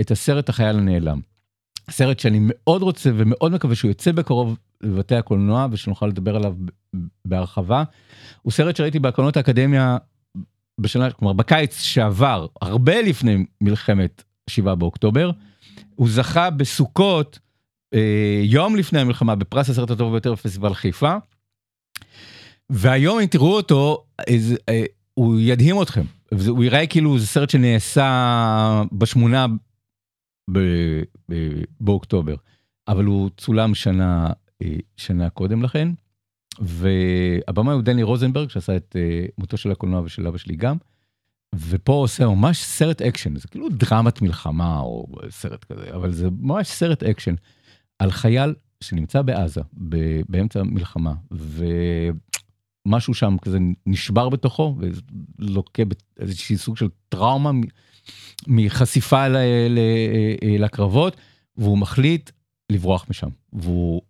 את הסרט החייל הנעלם. סרט שאני מאוד רוצה ומאוד מקווה שהוא יוצא בקרוב בבתי הקולנוע ושנוכל לדבר עליו בהרחבה. הוא סרט שראיתי בהקרנות האקדמיה בשנה, כלומר בקיץ שעבר, הרבה לפני מלחמת 7 באוקטובר. הוא זכה בסוכות, אה, יום לפני המלחמה, בפרס הסרט הטוב ביותר בפסטיבל חיפה. והיום אם תראו אותו, איזה, אה, הוא ידהים אתכם. הוא ייראה כאילו זה סרט שנעשה בשמונה ב, ב, באוקטובר, אבל הוא צולם שנה, אה, שנה קודם לכן. והבמאי הוא דני רוזנברג שעשה את אה, מותו של הקולנוע ושל אבא שלי גם. ופה עושה ממש סרט אקשן זה כאילו דרמת מלחמה או סרט כזה אבל זה ממש סרט אקשן על חייל שנמצא בעזה באמצע המלחמה ומשהו שם כזה נשבר בתוכו ולוקה באיזשהי סוג של טראומה מחשיפה ל- ל- לקרבות והוא מחליט לברוח משם, והוא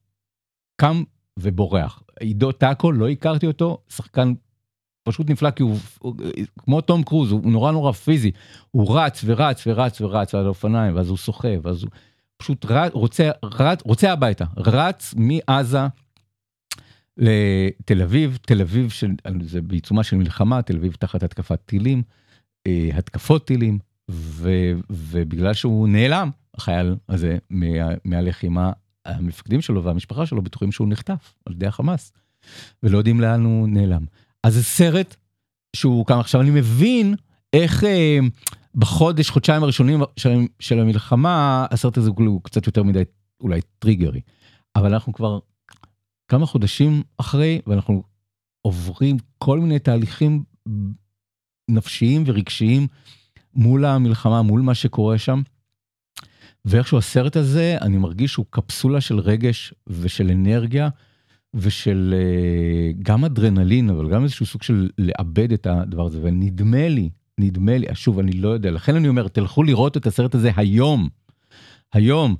קם ובורח. עידו טאקו, לא הכרתי אותו, שחקן פשוט נפלא, כי הוא, הוא כמו תום קרוז, הוא נורא נורא פיזי. הוא רץ ורץ ורץ ורץ על האופניים, ואז הוא שוחה, ואז הוא פשוט רץ, רוצה, רץ, רוצה הביתה, רץ מעזה לתל אביב, תל אביב, של, זה בעיצומה של מלחמה, תל אביב תחת התקפת טילים, אה, התקפות טילים, ו, ובגלל שהוא נעלם, החייל הזה, מה, מהלחימה, המפקדים שלו והמשפחה שלו בטוחים שהוא נחטף על ידי החמאס, ולא יודעים לאן הוא נעלם. אז זה סרט שהוא קם עכשיו, אני מבין איך אה, בחודש, חודשיים הראשונים של, של המלחמה, הסרט הזה הוא קצת יותר מדי אולי טריגרי, אבל אנחנו כבר כמה חודשים אחרי, ואנחנו עוברים כל מיני תהליכים נפשיים ורגשיים מול המלחמה, מול מה שקורה שם. ואיכשהו הסרט הזה, אני מרגיש שהוא קפסולה של רגש ושל אנרגיה ושל uh, גם אדרנלין, אבל גם איזשהו סוג של לאבד את הדבר הזה. ונדמה לי, נדמה לי, שוב, אני לא יודע, לכן אני אומר, תלכו לראות את הסרט הזה היום. היום,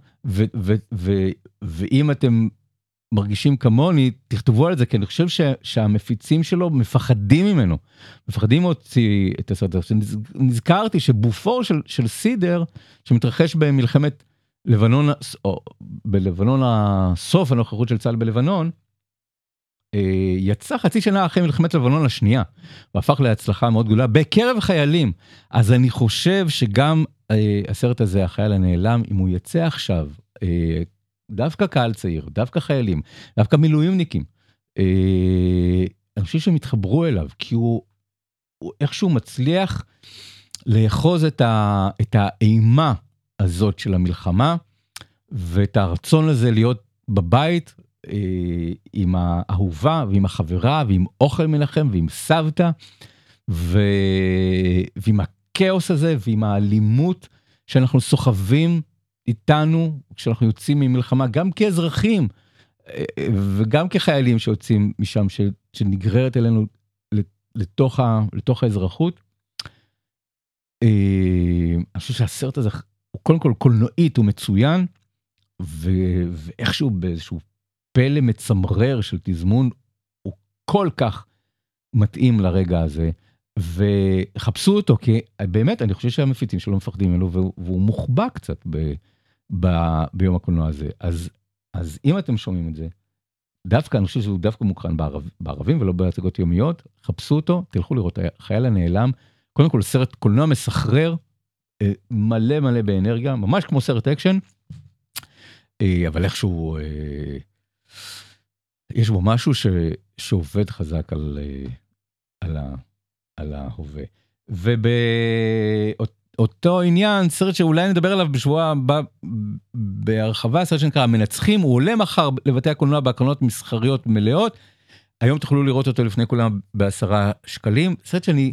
ואם אתם מרגישים כמוני, תכתבו על זה, כי אני חושב שהמפיצים שלו מפחדים ממנו. מפחדים להוציא את הסרט הזה. נזכרתי שבופור של, של סידר, שמתרחש במלחמת לבנון, או בלבנון הסוף הנוכחות של צה"ל בלבנון, אה, יצא חצי שנה אחרי מלחמת לבנון השנייה, והפך להצלחה מאוד גדולה בקרב חיילים. אז אני חושב שגם אה, הסרט הזה, החייל הנעלם, אם הוא יצא עכשיו, אה, דווקא קהל צעיר, דווקא חיילים, דווקא מילואימניקים, אה, אני חושב שהם יתחברו אליו, כי הוא, הוא איכשהו מצליח לאחוז את, ה, את האימה הזאת של המלחמה, ואת הרצון הזה להיות בבית אה, עם האהובה ועם החברה ועם אוכל מנחם ועם סבתא, ו... ועם הכאוס הזה ועם האלימות שאנחנו סוחבים איתנו כשאנחנו יוצאים ממלחמה, גם כאזרחים אה, וגם כחיילים שיוצאים משם. שנגררת אלינו לתוך, ה... לתוך האזרחות. אה, אני חושב שהסרט הזה הוא קודם כל קולנועית הוא מצוין ו... ואיכשהו באיזשהו פלא מצמרר של תזמון הוא כל כך מתאים לרגע הזה וחפשו אותו כי באמת אני חושב שהמפיצים שלו מפחדים ממנו והוא מוחבא קצת ב, ב, ביום הקולנוע הזה אז אז אם אתם שומעים את זה. דווקא אני חושב שהוא דווקא מוקרן בערב, בערבים ולא בהצגות יומיות חפשו אותו תלכו לראות החייל הנעלם קודם כל סרט קולנוע מסחרר אה, מלא מלא באנרגיה ממש כמו סרט אקשן. אה, אבל איכשהו אה, יש בו משהו ש, שעובד חזק על, על, ה, על ההווה. ובאותו עניין, סרט שאולי נדבר עליו בשבוע הבא בהרחבה, סרט שנקרא המנצחים, הוא עולה מחר לבתי הקולנוע בהקרנות מסחריות מלאות. היום תוכלו לראות אותו לפני כולם בעשרה שקלים. סרט שאני,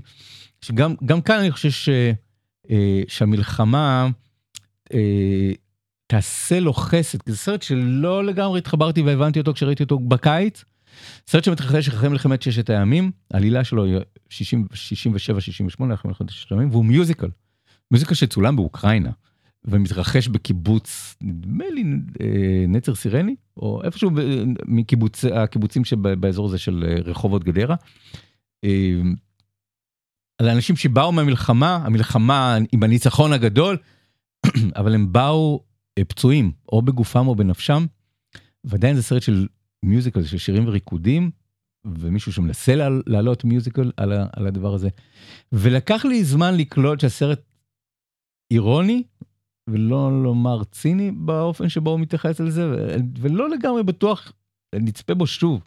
שגם גם כאן אני חושב ש, אה, שהמלחמה, אה, תעשה לו חסד, כי זה סרט שלא לגמרי התחברתי והבנתי אותו כשראיתי אותו בקיץ. סרט שמתרחש אחרי מלחמת ששת הימים, העלילה שלו היא 67-68 אחרי מלחמת ששת הימים, והוא מיוזיקל. מיוזיקל שצולם באוקראינה, ומתרחש בקיבוץ, נדמה לי אה, נצר סירני, או איפשהו הקיבוצים שבאזור הזה של אה, רחובות גדרה. אה, על אנשים שבאו מהמלחמה, המלחמה עם הניצחון הגדול, אבל הם באו פצועים, או בגופם או בנפשם, ועדיין זה סרט של מיוזיקל, של שירים וריקודים, ומישהו שמנסה להעלות מיוזיקל על, על הדבר הזה. ולקח לי זמן לקלוט שהסרט אירוני, ולא לומר ציני באופן שבו הוא מתייחס לזה, ולא לגמרי בטוח, נצפה בו שוב.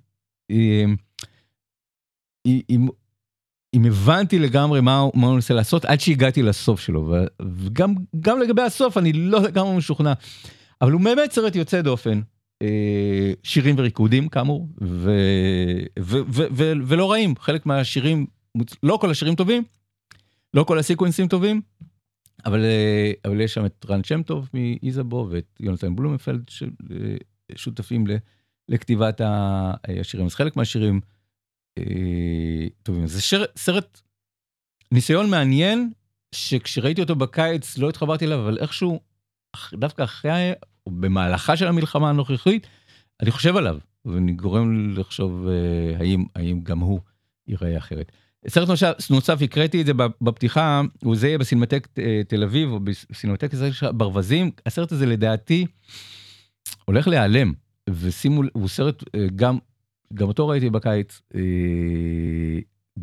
אם, אם הבנתי לגמרי מה, מה הוא מנסה לעשות עד שהגעתי לסוף שלו וגם גם לגבי הסוף אני לא לגמרי משוכנע אבל הוא באמת סרט יוצא דופן אה, שירים וריקודים כאמור ו, ו, ו, ו, ולא רעים חלק מהשירים לא כל השירים טובים לא כל הסיקוונסים טובים אבל אה, אבל יש שם את רן שם טוב מאיזבו ואת יונתן בלומפלד ששותפים לכתיבת השירים אז חלק מהשירים. טובים. זה שר, סרט, ניסיון מעניין, שכשראיתי אותו בקיץ לא התחברתי אליו, אבל איכשהו, דווקא אחרי במהלכה של המלחמה הנוכחית, אני חושב עליו, ואני גורם לחשוב אה, האם, האם גם הוא ייראה אחרת. סרט נוסף, נוסף הקראתי את זה בפתיחה, הוא זה יהיה בסינמטק אה, תל אביב, או בסינמטק ברווזים, הסרט הזה לדעתי הולך להיעלם, ושימו, הוא סרט אה, גם, גם אותו ראיתי בקיץ, אה,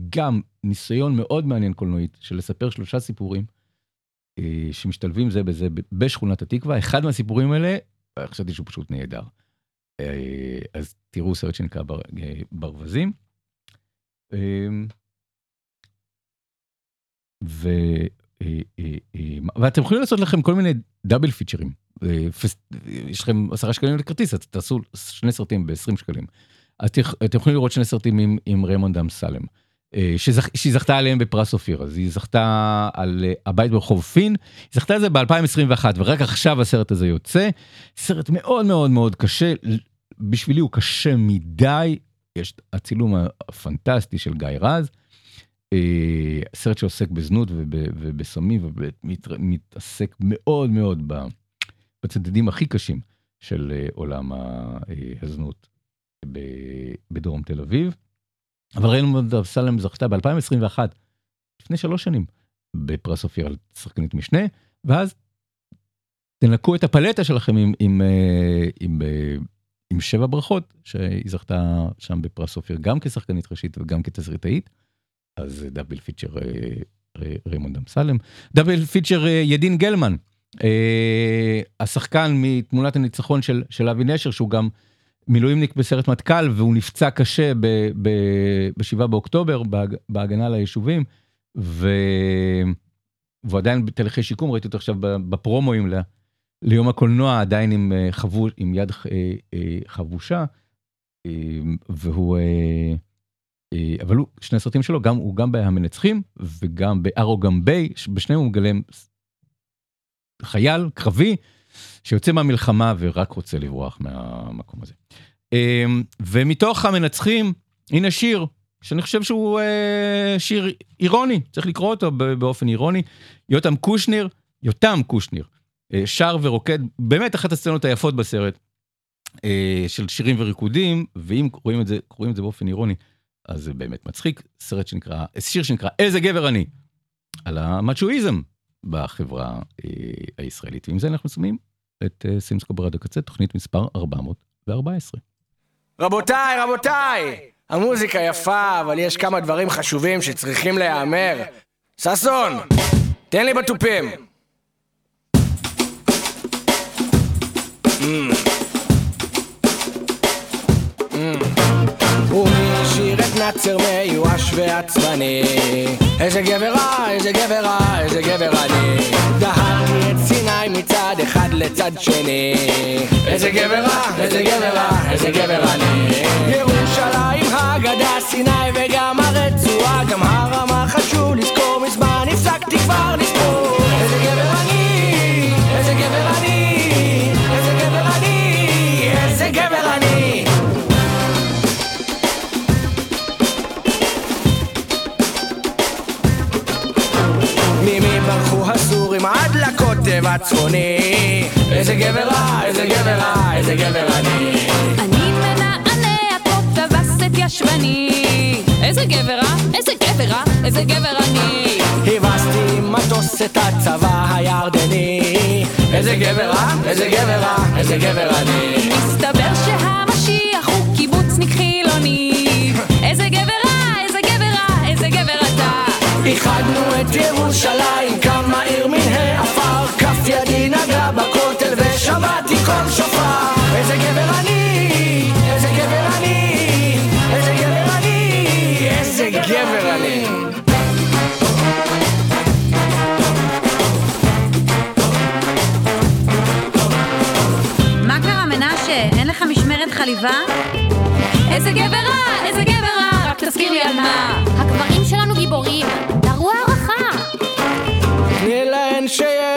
גם ניסיון מאוד מעניין קולנועית של לספר שלושה סיפורים שמשתלבים זה בזה בשכונת התקווה. אחד מהסיפורים האלה, חשבתי שהוא פשוט נהדר. אז תראו סרט שנקרא בר, ברווזים. ו, ואתם יכולים לעשות לכם כל מיני double feature ים. יש לכם עשרה שקלים לכרטיס, אז תעשו שני סרטים ב-20 שקלים. אתם יכולים לראות שני סרטים עם, עם ריימונד אמסלם. אה, שזכ... שהיא זכתה עליהם בפרס אופיר, אז היא זכתה על אה, הבית ברחוב פין, היא זכתה על זה ב-2021 ורק עכשיו הסרט הזה יוצא, סרט מאוד מאוד מאוד קשה, בשבילי הוא קשה מדי, יש הצילום הפנטסטי של גיא רז, אה, סרט שעוסק בזנות ובסמים ומתעסק מאוד מאוד בצדדים הכי קשים של עולם הזנות בדרום תל אביב. אבל ראינו אבסלם זכתה ב-2021, לפני שלוש שנים, בפרס אופיר על שחקנית משנה, ואז תנקו את הפלטה שלכם עם, עם, אה, עם, אה, עם שבע ברכות, שהיא זכתה שם בפרס אופיר גם כשחקנית ראשית וגם כתסריטאית. אז double feature אה, ריימונד אמסלם. double feature ידין גלמן, השחקן מתמונת הניצחון של, של אבי נשר, שהוא גם מילואימניק בסרט מטכ"ל והוא נפצע קשה ב-7 באוקטובר בהגנה על היישובים ו... והוא עדיין בתהליכי שיקום ראיתי אותו עכשיו בפרומואים ל... ליום הקולנוע עדיין עם, אה, חבו... עם יד אה, אה, חבושה והוא אבל הוא שני סרטים שלו גם הוא גם בהמנצחים וגם בארוגם ביי בשניהם הוא מגלם חייל קרבי שיוצא מהמלחמה ורק רוצה לברוח מהמקום הזה. אמ, ומתוך המנצחים, הנה שיר, שאני חושב שהוא אה, שיר אירוני, צריך לקרוא אותו באופן אירוני. יותם קושניר, יותם קושניר, אה, שר ורוקד, באמת אחת הסצנות היפות בסרט, אה, של שירים וריקודים, ואם רואים את זה, רואים את זה באופן אירוני, אז זה באמת מצחיק. סרט שנקרא, שיר שנקרא איזה גבר אני, על המצ'ואיזם בחברה הישראלית. ועם זה אנחנו שמים את סימסקו ברדיו קצה, תוכנית מספר 414. רבותיי, רבותיי! המוזיקה יפה, אבל יש כמה דברים חשובים שצריכים להיאמר. ששון, תן לי בתופים. Mm. נאצר מיואש ועצבני. איזה גבר רע, איזה גבר רע, איזה גבר אני דהרתי את סיני מצד אחד לצד שני. איזה גבר רע, איזה גבר רע, איזה גבר אני ירושלים, הגדה, סיני וגם הרצועה גם הר לקוטב הצפוני איזה גבר רע, איזה גבר רע, איזה גבר אני אני מנענע פה ובסט ישבני איזה גבר רע, איזה גבר רע, איזה גבר אני הבסתי מטוס את הצבא הירדני איזה גבר רע, איזה גבר רע, איזה גבר אני מסתבר שהמשיח הוא קיבוצניק חילוני איזה גבר רע, איזה גבר רע, איזה גבר אתה איחדנו את ירושלים, כמה קול שופר. איזה גבר אני, איזה גבר אני, איזה גבר אני, איזה גבר אני. מה קרה מנשה? אין לך משמרת חליבה? איזה גבר רע, איזה גבר רע, רק תזכיר לי על מה. הגברים שלנו גיבורים, דרו הערכה. תני להן שיהנו,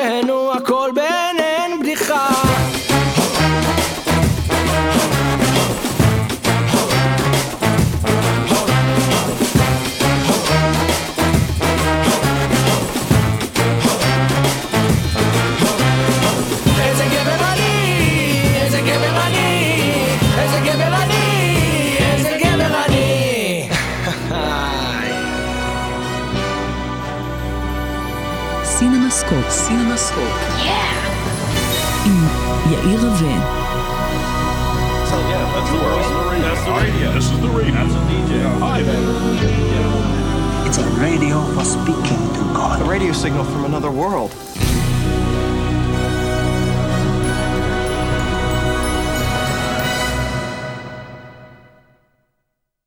Hi, man. It's a radio for speaking to God. A radio signal from another world.